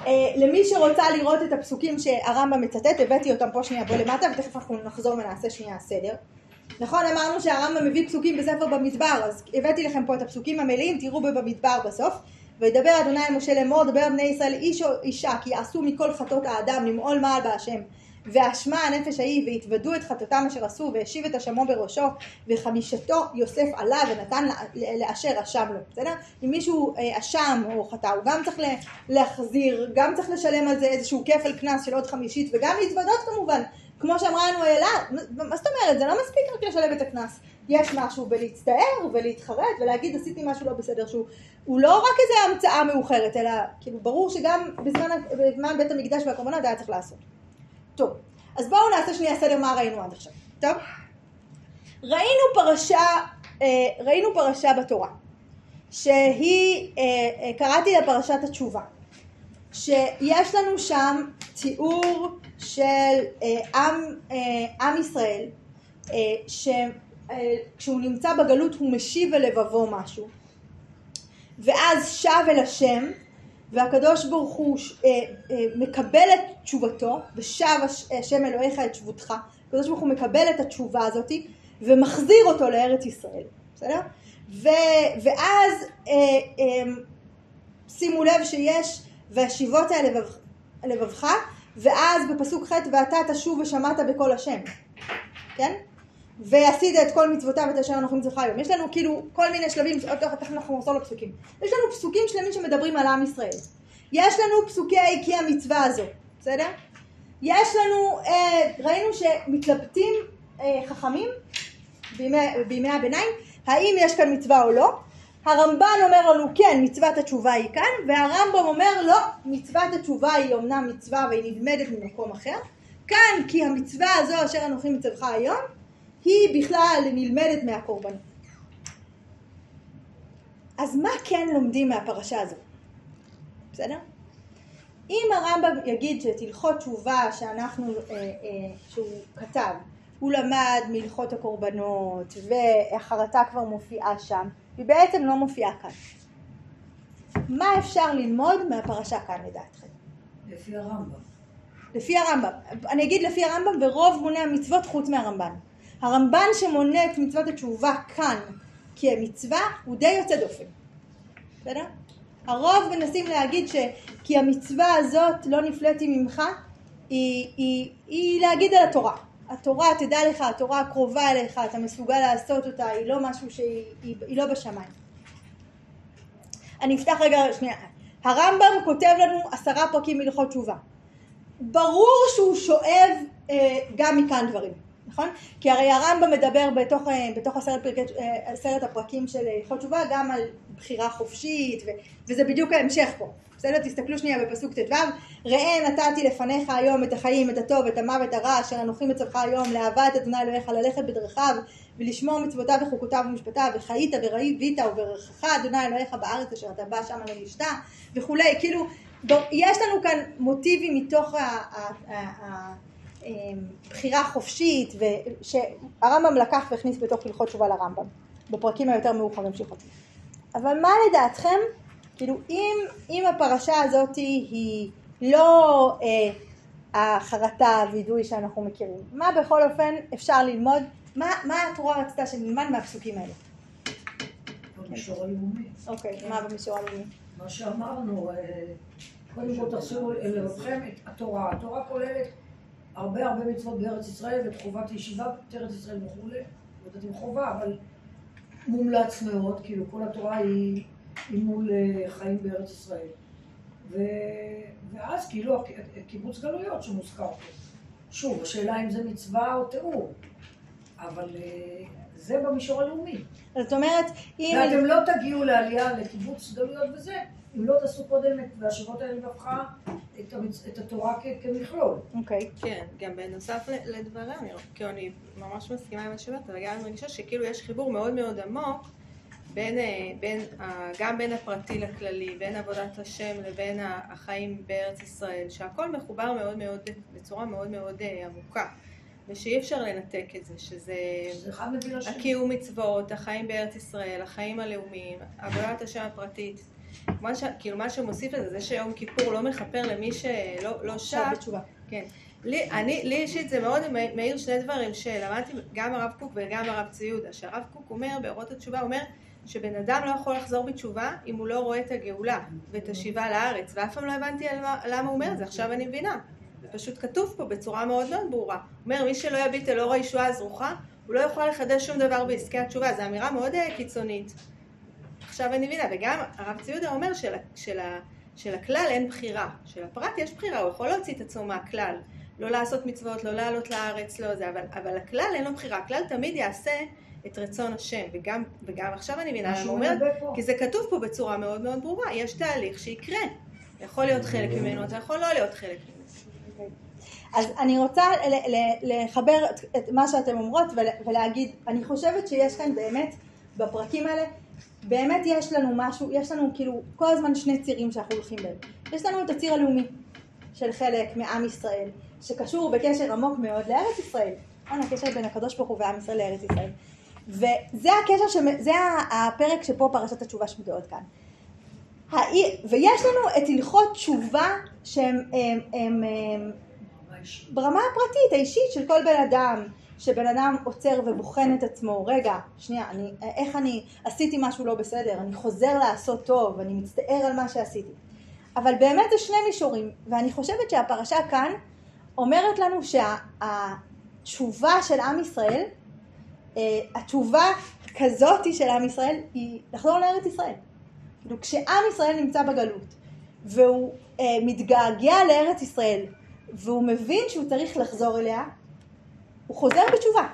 Speaker 1: אה, למי שרוצה לראות את הפסוקים שהרמב"ם מצטט, הבאתי אותם פה שנייה בוא למטה ותכף אנחנו נחזור ונעשה שנייה סדר. נכון, אמרנו שהרמב"ם מביא פסוקים בספר במדבר, אז הבאתי לכם פה את הפסוקים המלאים, תראו במדבר בסוף. וידבר אדוני אל משה לאמור, דבר בני ישראל איש או אישה, כי יעשו מכל חטאות האדם למעול מעל בהשם. ואשמה הנפש ההיא, והתוודו את חטאותם אשר עשו, והשיב את אשמו בראשו, וחמישתו יוסף עלה ונתן לאשר אשם לו, בסדר? אם מישהו אה, אשם או חטא, הוא גם צריך להחזיר, גם צריך לשלם על זה איזשהו כפל קנס של עוד חמישית, וגם להתוודות כמובן, כמו שאמרה לנו איילה, מה זאת אומרת? זה לא מספיק רק לשלם את הקנס. יש משהו בלהצטער ולהתחרט ולהגיד עשיתי משהו לא בסדר שהוא הוא לא רק איזה המצאה מאוחרת אלא כאילו ברור שגם בזמן, בזמן בית המקדש והקורבנות היה צריך לעשות. טוב, אז בואו נעשה שנייה סדר מה ראינו עד עכשיו, טוב? ראינו פרשה, אה, ראינו פרשה בתורה שהיא, אה, אה, קראתי לה פרשת התשובה שיש לנו שם תיאור של עם, עם ישראל ש... כשהוא נמצא בגלות הוא משיב אל לבבו משהו ואז שב אל השם והקדוש ברוך הוא אה, אה, מקבל את תשובתו ושב השם אלוהיך את שבותך הקדוש ברוך הוא מקבל את התשובה הזאת ומחזיר אותו לארץ ישראל בסדר? ו, ואז אה, אה, שימו לב שיש והשיבות אל לבב, לבבך ואז בפסוק ח' ואתה תשוב ושמעת בקול השם כן? ועשית את כל מצוותיו ואת אשר אנוכי מצווך היום. יש לנו כאילו כל מיני שלבים, תכף אנחנו נחזור לפסוקים. יש לנו פסוקים שלמים שמדברים על עם ישראל. יש לנו פסוקי כי המצווה הזו, בסדר? יש לנו, אה, ראינו שמתלבטים אה, חכמים בימי, בימי הביניים, האם יש כאן מצווה או לא. הרמב"ן אומר לנו כן, מצוות התשובה היא כאן, והרמב"ם אומר לא, מצוות התשובה היא אומנם מצווה והיא נלמדת ממקום אחר. כאן כי המצווה הזו אשר אנוכי מצווך היום היא בכלל נלמדת מהקורבנות. אז מה כן לומדים מהפרשה הזו? בסדר? אם הרמב"ם יגיד שאת הלכות תשובה שאנחנו, אה, אה, שהוא כתב, הוא למד מהלכות הקורבנות והחרטה כבר מופיעה שם, היא בעצם לא מופיעה כאן. מה אפשר ללמוד מהפרשה כאן לדעתכם?
Speaker 2: לפי הרמב"ם.
Speaker 1: לפי הרמב"ם. אני אגיד לפי הרמב"ם ורוב מוני המצוות חוץ מהרמב"ן. הרמב"ן שמונה את מצוות התשובה כאן כמצווה הוא די יוצא דופן. בסדר? הרוב מנסים להגיד שכי המצווה הזאת לא נפלאתי ממך היא, היא, היא להגיד על התורה. התורה תדע לך, התורה קרובה אליך, אתה מסוגל לעשות אותה, היא לא משהו שהיא היא, היא לא בשמיים. אני אפתח רגע שנייה. הרמב"ם כותב לנו עשרה פרקים מלכות תשובה. ברור שהוא שואב אה, גם מכאן דברים. נכון? כי הרי הרמב"ם מדבר בתוך, אה, בתוך עשרת, פרקי, אה, עשרת הפרקים של הלכות תשובה גם על בחירה חופשית, ו, וזה בדיוק ההמשך פה. בסדר? תסתכלו שנייה בפסוק ט"ו, ראה נתתי לפניך היום את החיים, את הטוב, את המוות הרע, אשר אנוכי מצווך היום, לאהבת אדוני אלוהיך, ללכת בדרכיו, ולשמור מצוותיו וחוקותיו ומשפטיו, וחיית וראית וברכך אדוני אלוהיך בארץ אשר אתה בא שמה למשתה, וכולי. כאילו, יש לנו כאן מוטיבים מתוך ה... ה, ה, ה אמ, בחירה חופשית, שהרמב"ם לקח והכניס בתוך הלכות תשובה לרמב"ם, בפרקים היותר מאוחרים של. אבל מה לדעתכם, כאילו אם, אם הפרשה הזאת היא לא אה, החרטה, הווידוי שאנחנו מכירים. מה בכל אופן אפשר ללמוד, מה, מה התורה רצתה שנלמד מהפסוקים האלה?
Speaker 2: במישור הלאומי.
Speaker 1: אוקיי, מה במישור הלאומי?
Speaker 2: מה שאמרנו, אה, קודם כל תחזירו לבבכם את התורה. התורה כוללת הרבה הרבה מצוות בארץ ישראל ואת חובת ישיבה בארץ ישראל וכולי. לא יודעת אם חובה, אבל מומלץ מאוד, כאילו כל התורה היא, היא מול אה, חיים בארץ ישראל. ו... ואז כאילו קיבוץ גלויות שמוזכר פה. שוב, השאלה אם זה מצווה או תיאור, אבל אה, זה במישור הלאומי.
Speaker 1: זאת אומרת, אם...
Speaker 2: ואתם לא תגיעו לעלייה לקיבוץ גלויות וזה, אם לא תעשו קודם את והשבות האלה לבבך את, המצ... את התורה כ... כמכלול.
Speaker 1: אוקיי.
Speaker 6: כן, גם בנוסף לדבריה, אני, כאילו אני ממש מסכימה עם מה שאומרת, אבל גם אני מרגישה שכאילו יש חיבור מאוד מאוד עמוק בין, אה, בין, ה- גם בין הפרטי לכללי, בין עבודת השם לבין החיים בארץ ישראל, שהכל מחובר מאוד מאוד, בצורה מאוד מאוד אה, עמוקה, ושאי אפשר לנתק את זה, שזה. הקיום מצוות, החיים בארץ ישראל, החיים הלאומיים, עבודת השם הפרטית. מה ש... כאילו מה שמוסיף לזה, זה שיום כיפור לא מכפר למי שלא לא שב,
Speaker 1: עכשיו בתשובה.
Speaker 6: כן. לי, אני, לי אישית זה מאוד מאיר שני דברים שלמדתי גם הרב קוק וגם הרב צבי יהודה, שהרב קוק אומר, באורות התשובה, אומר שבן אדם לא יכול לחזור בתשובה אם הוא לא רואה את הגאולה ואת השיבה לארץ, ואף פעם לא הבנתי על מה, למה הוא אומר את זה, עכשיו אני מבינה. זה פשוט כתוב פה בצורה מאוד מאוד ברורה. הוא אומר, מי שלא יביט אל אור הישועה הזרוחה, הוא לא יכול לחדש שום דבר בעסקי התשובה, זו אמירה מאוד אה, קיצונית. עכשיו אני מבינה, וגם הרב צבי יהודה אומר של, של, שלכלל אין בחירה, שלפרט יש בחירה, הוא יכול להוציא את עצמו מהכלל, לא לעשות מצוות, לא לעלות לארץ, לא זה, אבל, אבל הכלל אין לו בחירה, הכלל תמיד יעשה את רצון השם, וגם, וגם עכשיו אני מבינה
Speaker 2: מה
Speaker 6: למה הוא אומר. כי זה כתוב פה בצורה מאוד מאוד ברורה, יש תהליך שיקרה, יכול להיות חלק ממנו, אתה יכול לא להיות חלק ממנו.
Speaker 1: אז אני רוצה לחבר את- מה שאתם אומרות ול- ולהגיד, אני חושבת שיש כאן באמת, בפרקים האלה, באמת יש לנו משהו, יש לנו כאילו כל הזמן שני צירים שאנחנו הולכים בהם. יש לנו את הציר הלאומי של חלק מעם ישראל, שקשור בקשר עמוק מאוד לארץ ישראל. נכון, הקשר בין הקדוש ברוך הוא ועם ישראל לארץ ישראל. וזה הקשר, שמ- זה הפרק שפה פרשת התשובה שמתוארת כאן. ויש לנו את הלכות תשובה שהם הם, הם, הם, ברמה הפרטית, האישית של כל בן אדם, שבן אדם עוצר ובוחן את עצמו, רגע, שנייה, אני, איך אני עשיתי משהו לא בסדר, אני חוזר לעשות טוב, אני מצטער על מה שעשיתי. אבל באמת זה שני מישורים, ואני חושבת שהפרשה כאן אומרת לנו שהתשובה של עם ישראל, התשובה כזאתי של עם ישראל, היא לחזור לארץ ישראל. כאילו כשעם ישראל נמצא בגלות, והוא אה, מתגעגע לארץ ישראל, והוא מבין שהוא צריך לחזור אליה, הוא חוזר בתשובה.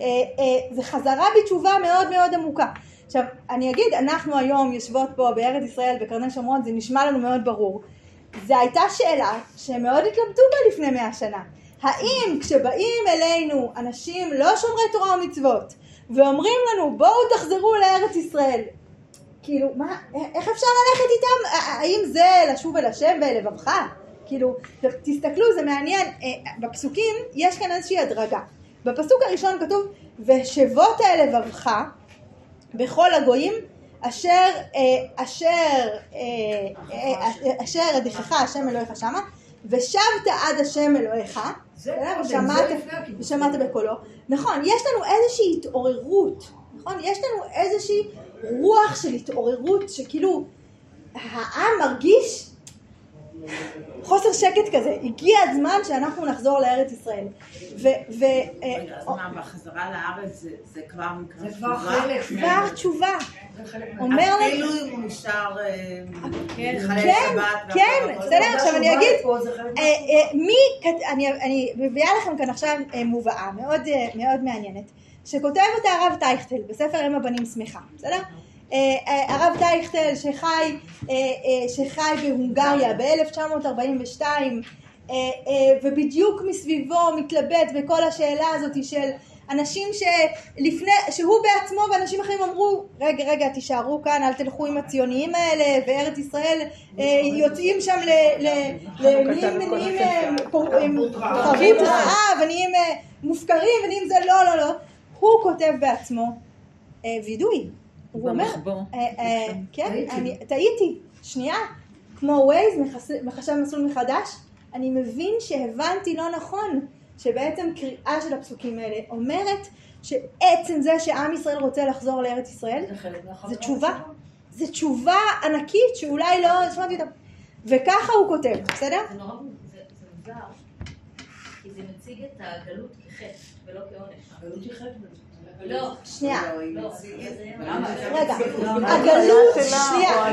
Speaker 1: אה, אה, זה חזרה בתשובה מאוד מאוד עמוקה. עכשיו, אני אגיד, אנחנו היום יושבות פה בארץ ישראל, בקרני שומרון, זה נשמע לנו מאוד ברור. זו הייתה שאלה שהם מאוד התלבטו בה לפני מאה שנה. האם כשבאים אלינו אנשים לא שומרי תורה ומצוות, ואומרים לנו בואו תחזרו לארץ ישראל, כאילו, מה, איך אפשר ללכת איתם? האם זה לשוב אל השם בלבבך? כאילו, תסתכלו, זה מעניין, אה, בפסוקים יש כאן איזושהי הדרגה. בפסוק הראשון כתוב, ושבות אל לבבך בכל הגויים אשר, אה, אשר, אה, אה, אשר אדיחך השם אלוהיך שמה, ושבת עד השם אלוהיך. ושמעת בקולו. נכון, יש לנו איזושהי התעוררות, נכון? יש לנו איזושהי רוח של התעוררות, שכאילו העם מרגיש חוסר שקט כזה, הגיע הזמן שאנחנו נחזור לארץ ישראל. ו... ו
Speaker 7: רגע, אז מה, בחזרה לארץ זה- זה כבר נקרא
Speaker 2: זה כבר
Speaker 7: תשובה?
Speaker 2: חלק.
Speaker 1: כבר תשובה. אומר לנו...
Speaker 7: אפילו אם הוא נשאר אה,
Speaker 1: כן, כן,
Speaker 7: הכל.
Speaker 1: בסדר, עכשיו אני אגיד. אה, אה, מי, אני, מביאה לכם כאן עכשיו אה, מובאה מאוד, אה, מאוד מעניינת, שכותב אותה הרב טייכטל בספר אם הבנים שמחה, בסדר? אה, אה, הרב טייכטל שחי, אה, שחי בהונגריה ב-1942 ובדיוק מסביבו מתלבט בכל השאלה הזאת של אנשים שלפני, שהוא בעצמו ואנשים אחרים אמרו רגע רגע תישארו כאן אל תלכו עם הציוניים האלה וארץ ישראל יוצאים שם נהיים תרבות רעה. ונהיים מופקרים ונהיים זה לא לא לא. הוא כותב בעצמו וידוי הוא אומר. אה, אה, כן
Speaker 2: טעיתי.
Speaker 1: אני טעיתי שנייה כמו ווייז, מחשב מסלול מחדש, אני מבין שהבנתי לא נכון, שבעצם קריאה של הפסוקים האלה אומרת שעצם זה שעם ישראל רוצה לחזור לארץ ישראל,
Speaker 2: זה
Speaker 1: תשובה. זה תשובה ענקית שאולי לא שמעתי אותה, וככה הוא כותב, בסדר?
Speaker 5: זה נורא, זה מוזר, כי זה מציג את הגלות כחטא ולא כעונש.
Speaker 2: הגלות היא חטא.
Speaker 5: לא,
Speaker 1: שנייה,
Speaker 5: לא,
Speaker 1: רגע, הגלות, שנייה,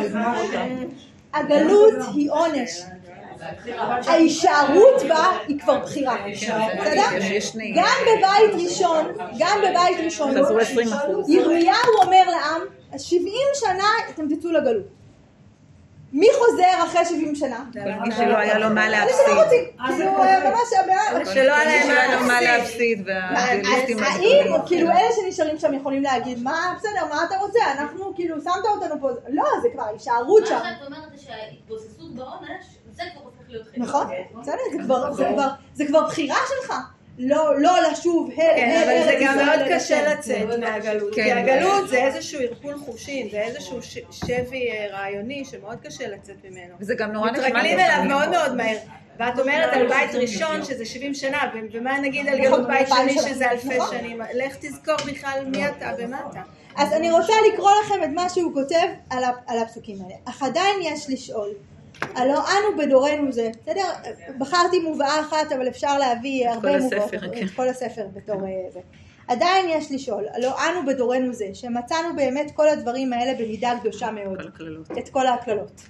Speaker 1: הגלות היא עונש, ההישארות בה היא כבר בחירה, בסדר? גם בבית ראשון, גם בבית ראשון,
Speaker 3: חזרו 20 אחוז.
Speaker 1: ירמיהו אומר לעם, 70 שנה אתם תצאו לגלות. מי חוזר אחרי 70 שנה?
Speaker 3: כל מי שלא היה לו מה
Speaker 1: אלה שלא
Speaker 3: להפסיד.
Speaker 1: רוצים, כאילו אה, ממש הבעיה.
Speaker 6: שלא היה
Speaker 3: מי
Speaker 6: להם
Speaker 3: שלא היה לו
Speaker 6: מה
Speaker 3: מה
Speaker 6: להפסיד.
Speaker 3: להפסיד
Speaker 1: האם. כאילו אלה שנשארים שם יכולים להגיד, מה, בסדר, מה אתה רוצה? אנחנו, כאילו, שמת אותנו פה, לא, זה כבר הישארות
Speaker 5: מה
Speaker 1: שם.
Speaker 5: שאת אומרת זה שההתבוססות בעונש, זה כבר הופך להיות חטא.
Speaker 1: נכון, בסדר, זה כבר- זה כבר בחירה שלך. לא לא לשוב, הל,
Speaker 6: כן,
Speaker 1: הל,
Speaker 6: אבל זה גם מאוד. קשה לצאת מהגלות. כי
Speaker 3: כן.
Speaker 6: הגלות זה איזשהו ערפול חושים, זה איזשהו שבי אה, רעיוני שמאוד קשה לצאת ממנו.
Speaker 3: וזה גם נורא נחמד.
Speaker 6: מתרגלים אליו מאוד מאוד מהר. ואת אומרת על בית ראשון שזה 70 שנה, ומה נגיד על גלות בית שני שזה אלפי
Speaker 1: נכון.
Speaker 6: שנים? לך תזכור בכלל מי אתה ומה אתה.
Speaker 1: אז אני רוצה לקרוא לכם את מה שהוא כותב על הפסוקים האלה. אך עדיין יש לשאול. הלא אנו בדורנו זה, בסדר? בחרתי מובאה אחת, אבל אפשר להביא הרבה מובאות,
Speaker 3: כן.
Speaker 1: את כל הספר בתור אה, זה. עדיין יש לשאול, הלא אנו בדורנו זה, שמצאנו באמת כל הדברים האלה במידה קדושה מאוד. את כל הקללות.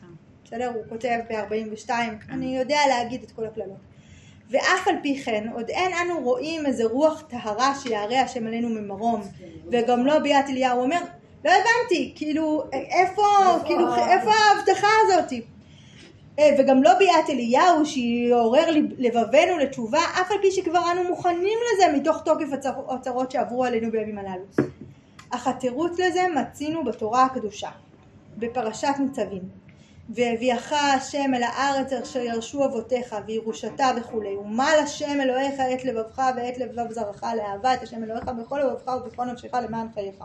Speaker 1: בסדר? הוא כותב ב-42, אני יודע להגיד את כל הקללות. ואף על פי כן, עוד אין אנו רואים איזה רוח טהרה שיערה השם עלינו ממרום, וגם לא ביאת אליהו. אומר, לא הבנתי, כאילו, איפה, כאילו, איפה ההבטחה הזאתי? אה, וגם לא ביאת אליהו שיעורר לב- לבבנו לתשובה, אף על פי שכבר אנו מוכנים לזה מתוך תוקף הצר- הצרות שעברו עלינו בימים הללו. אך התירוץ לזה מצינו בתורה הקדושה, בפרשת ניצבים. והביאך השם אל הארץ אשר ירשו אבותיך וירושתה וכולי ומל השם אלוהיך את לבבך ואת לבב זרעך לאהבה את השם אלוהיך בכל לבבך ובכל נפשך למען חייך.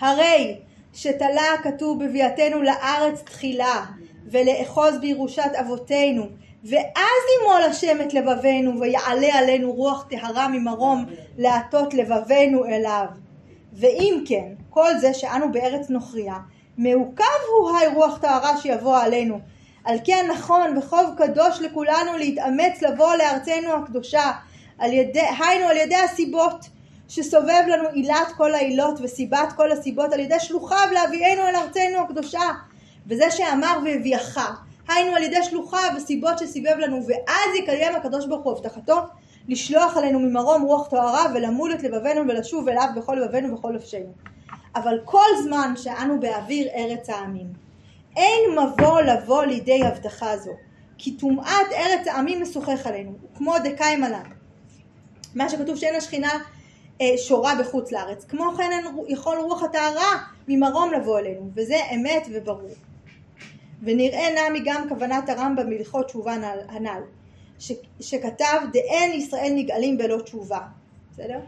Speaker 1: הרי שתלה הכתוב בביאתנו לארץ תחילה ולאחוז בירושת אבותינו ואז ימול השם את לבבנו ויעלה עלינו רוח טהרה ממרום להטות לבבנו אליו. ואם כן כל זה שאנו בארץ נוכריה מעוכב הוא היי רוח טהרה שיבוא עלינו. על כן נכון וחוב קדוש לכולנו להתאמץ לבוא לארצנו הקדושה על ידי, היינו על ידי הסיבות שסובב לנו עילת כל העילות וסיבת כל הסיבות על ידי שלוחיו להביאנו אל ארצנו הקדושה וזה שאמר והביאך היינו על ידי שלוחיו וסיבות שסיבב לנו ואז יקיים הקדוש ברוך הוא הבטחתו לשלוח עלינו ממרום רוח טהרה ולמול את לבבנו ולשוב אליו בכל לבבנו ובכל נפשנו אבל כל זמן שאנו באוויר ארץ העמים אין מבוא לבוא לידי הבטחה זו כי טומאת ארץ העמים משוחח עלינו כמו דקאי מלן מה שכתוב שאין השכינה אה, שורה בחוץ לארץ כמו כן אין יכול רוח הטהרה ממרום לבוא אלינו וזה אמת וברור ונראה נמי גם כוונת הרמב"ם בהלכות תשובה נל- הנ"ל שכתב דאין ישראל נגאלים בלא תשובה בסדר?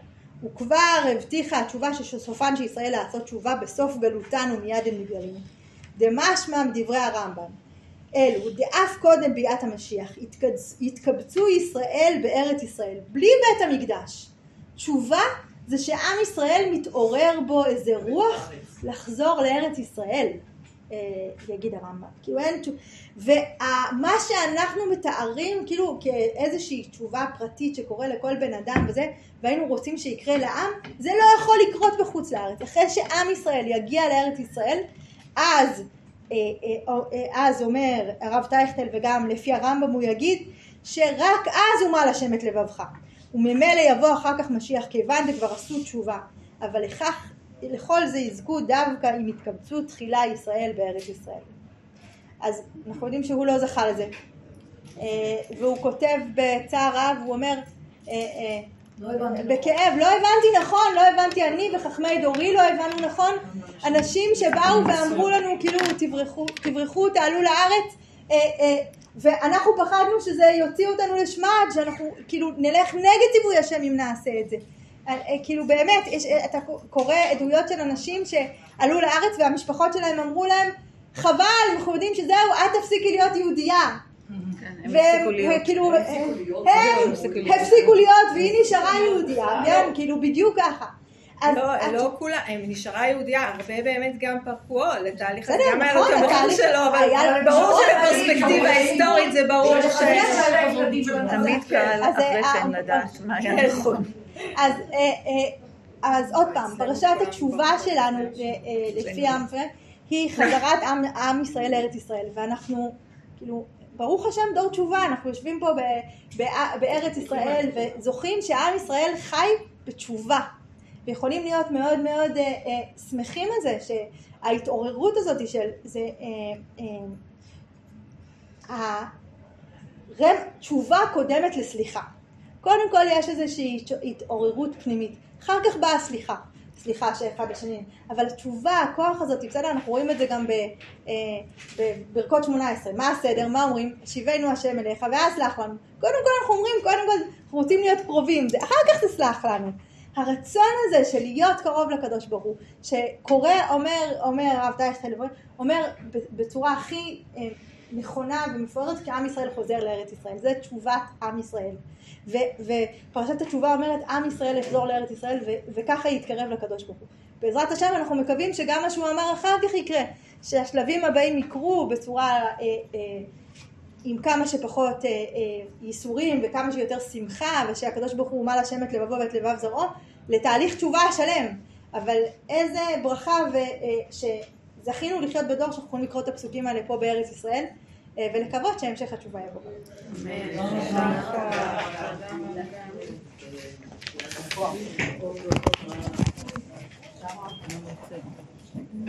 Speaker 1: הוא כבר הבטיחה התשובה שסופן של ישראל לעשות תשובה בסוף גלותן ומיד הם נגאלים דמשמע מדברי הרמב"ם אלו דאף קודם ביאת המשיח יתקבצ- יתקבצו ישראל בארץ ישראל בלי בית המקדש תשובה זה שעם ישראל מתעורר בו איזה רוח לחזור לארץ ישראל יגיד הרמב"ם. כאילו אין תשובה ומה שאנחנו מתארים כאילו כאיזושהי תשובה פרטית שקורה לכל בן אדם וזה והיינו רוצים שיקרה לעם זה לא יכול לקרות בחוץ לארץ. אחרי שעם ישראל יגיע לארץ ישראל אז אה, אה, אה, אז אומר הרב טייכטל וגם לפי הרמב"ם הוא יגיד שרק אז אומה לשם את לבבך. וממילא יבוא אחר כך משיח כיוון דכבר עשו תשובה. אבל לכך לכל זה יזכו דווקא אם יתקבצו תחילה ישראל בארץ ישראל אז אנחנו יודעים שהוא לא זכה לזה אה, והוא כותב בצער רב הוא אומר אה, אה,
Speaker 2: לא הבנתי.
Speaker 1: בכאב, לא הבנתי נכון, לא הבנתי אני וחכמי דורי לא הבנו נכון, אנשים שבאו ואמרו לנו כאילו תברחו, תברחו, תעלו לארץ, ואנחנו פחדנו שזה יוציא אותנו לשמד, שאנחנו כאילו נלך נגד ציווי השם אם נעשה את זה. אה, אה, כאילו באמת, יש, אה, אתה קורא עדויות של אנשים שעלו לארץ והמשפחות שלהם אמרו להם, חבל, אנחנו יודעים שזהו, את תפסיקי להיות יהודייה.
Speaker 3: כן, הם
Speaker 1: והם
Speaker 3: הפסיקו להיות.
Speaker 1: כאילו, הם
Speaker 3: הפסיקו להיות.
Speaker 1: והיא נשארה יהודייה, (laughs) כן, כאילו בדיוק ככה.
Speaker 6: לא, לא כולה, הם נשארה יהודייה, הרבה באמת גם פרקו לתהליך הזה, גם היה לו
Speaker 1: נכון,
Speaker 6: את
Speaker 1: התהליך-
Speaker 6: שלו, אבל ברור שבפרספקטיבה היסטורית זה ברור ש...
Speaker 3: תמיד קל אחרי כן
Speaker 1: אה,
Speaker 3: לדעת מה
Speaker 1: כן.
Speaker 3: היה נכון.
Speaker 1: אז, אה, אה, אז עוד פעם, פרשת התשובה שלנו, אה, אה, לפי העם, היא חזרת עם, עם ישראל לארץ ישראל, ואנחנו, כאילו, ברוך השם דור תשובה, אנחנו יושבים פה ב, ב, בארץ ישראל וזוכים שעם ישראל חי בתשובה, ויכולים להיות מאוד מאוד אה, אה, שמחים על זה, שההתעוררות הזאת של, זה, אה, אה, הרם, תשובה קודמת לסליחה. קודם כל יש איזושהי התעוררות פנימית, אחר כך באה הסליחה, סליחה שאחד לשני, אבל התשובה, הכוח הזאת, בסדר, אנחנו רואים את זה גם ב, אה, בברכות 18, מה הסדר, מה אומרים, שיבנו השם אליך ואז סלח לנו, קודם כל אנחנו אומרים, קודם כל אנחנו רוצים להיות קרובים, זה, אחר כך תסלח לנו, הרצון הזה של להיות קרוב לקדוש ברוך הוא, שקורא, אומר, אומר הרב טייכטל, אומר בצורה הכי אה, נכונה ומפוארת כי עם ישראל חוזר לארץ ישראל, זה תשובת עם ישראל. ו, ופרשת התשובה אומרת עם ישראל יחזור לארץ ישראל ו, וככה יתקרב לקדוש ברוך הוא. בעזרת השם אנחנו מקווים שגם מה שהוא אמר אחר כך יקרה, שהשלבים הבאים יקרו בצורה אה, אה, עם כמה שפחות אה, אה, ייסורים וכמה שיותר שמחה ושהקדוש ברוך הוא מל השם את לבבו ואת לבב זרעו לתהליך תשובה שלם. אבל איזה ברכה ו, אה, זכינו לחיות בדור שאנחנו יכולים לקרוא את הפסוקים האלה פה בארץ ישראל, אה, ולקוות שהמשך התשובה יבוא.
Speaker 6: אמן.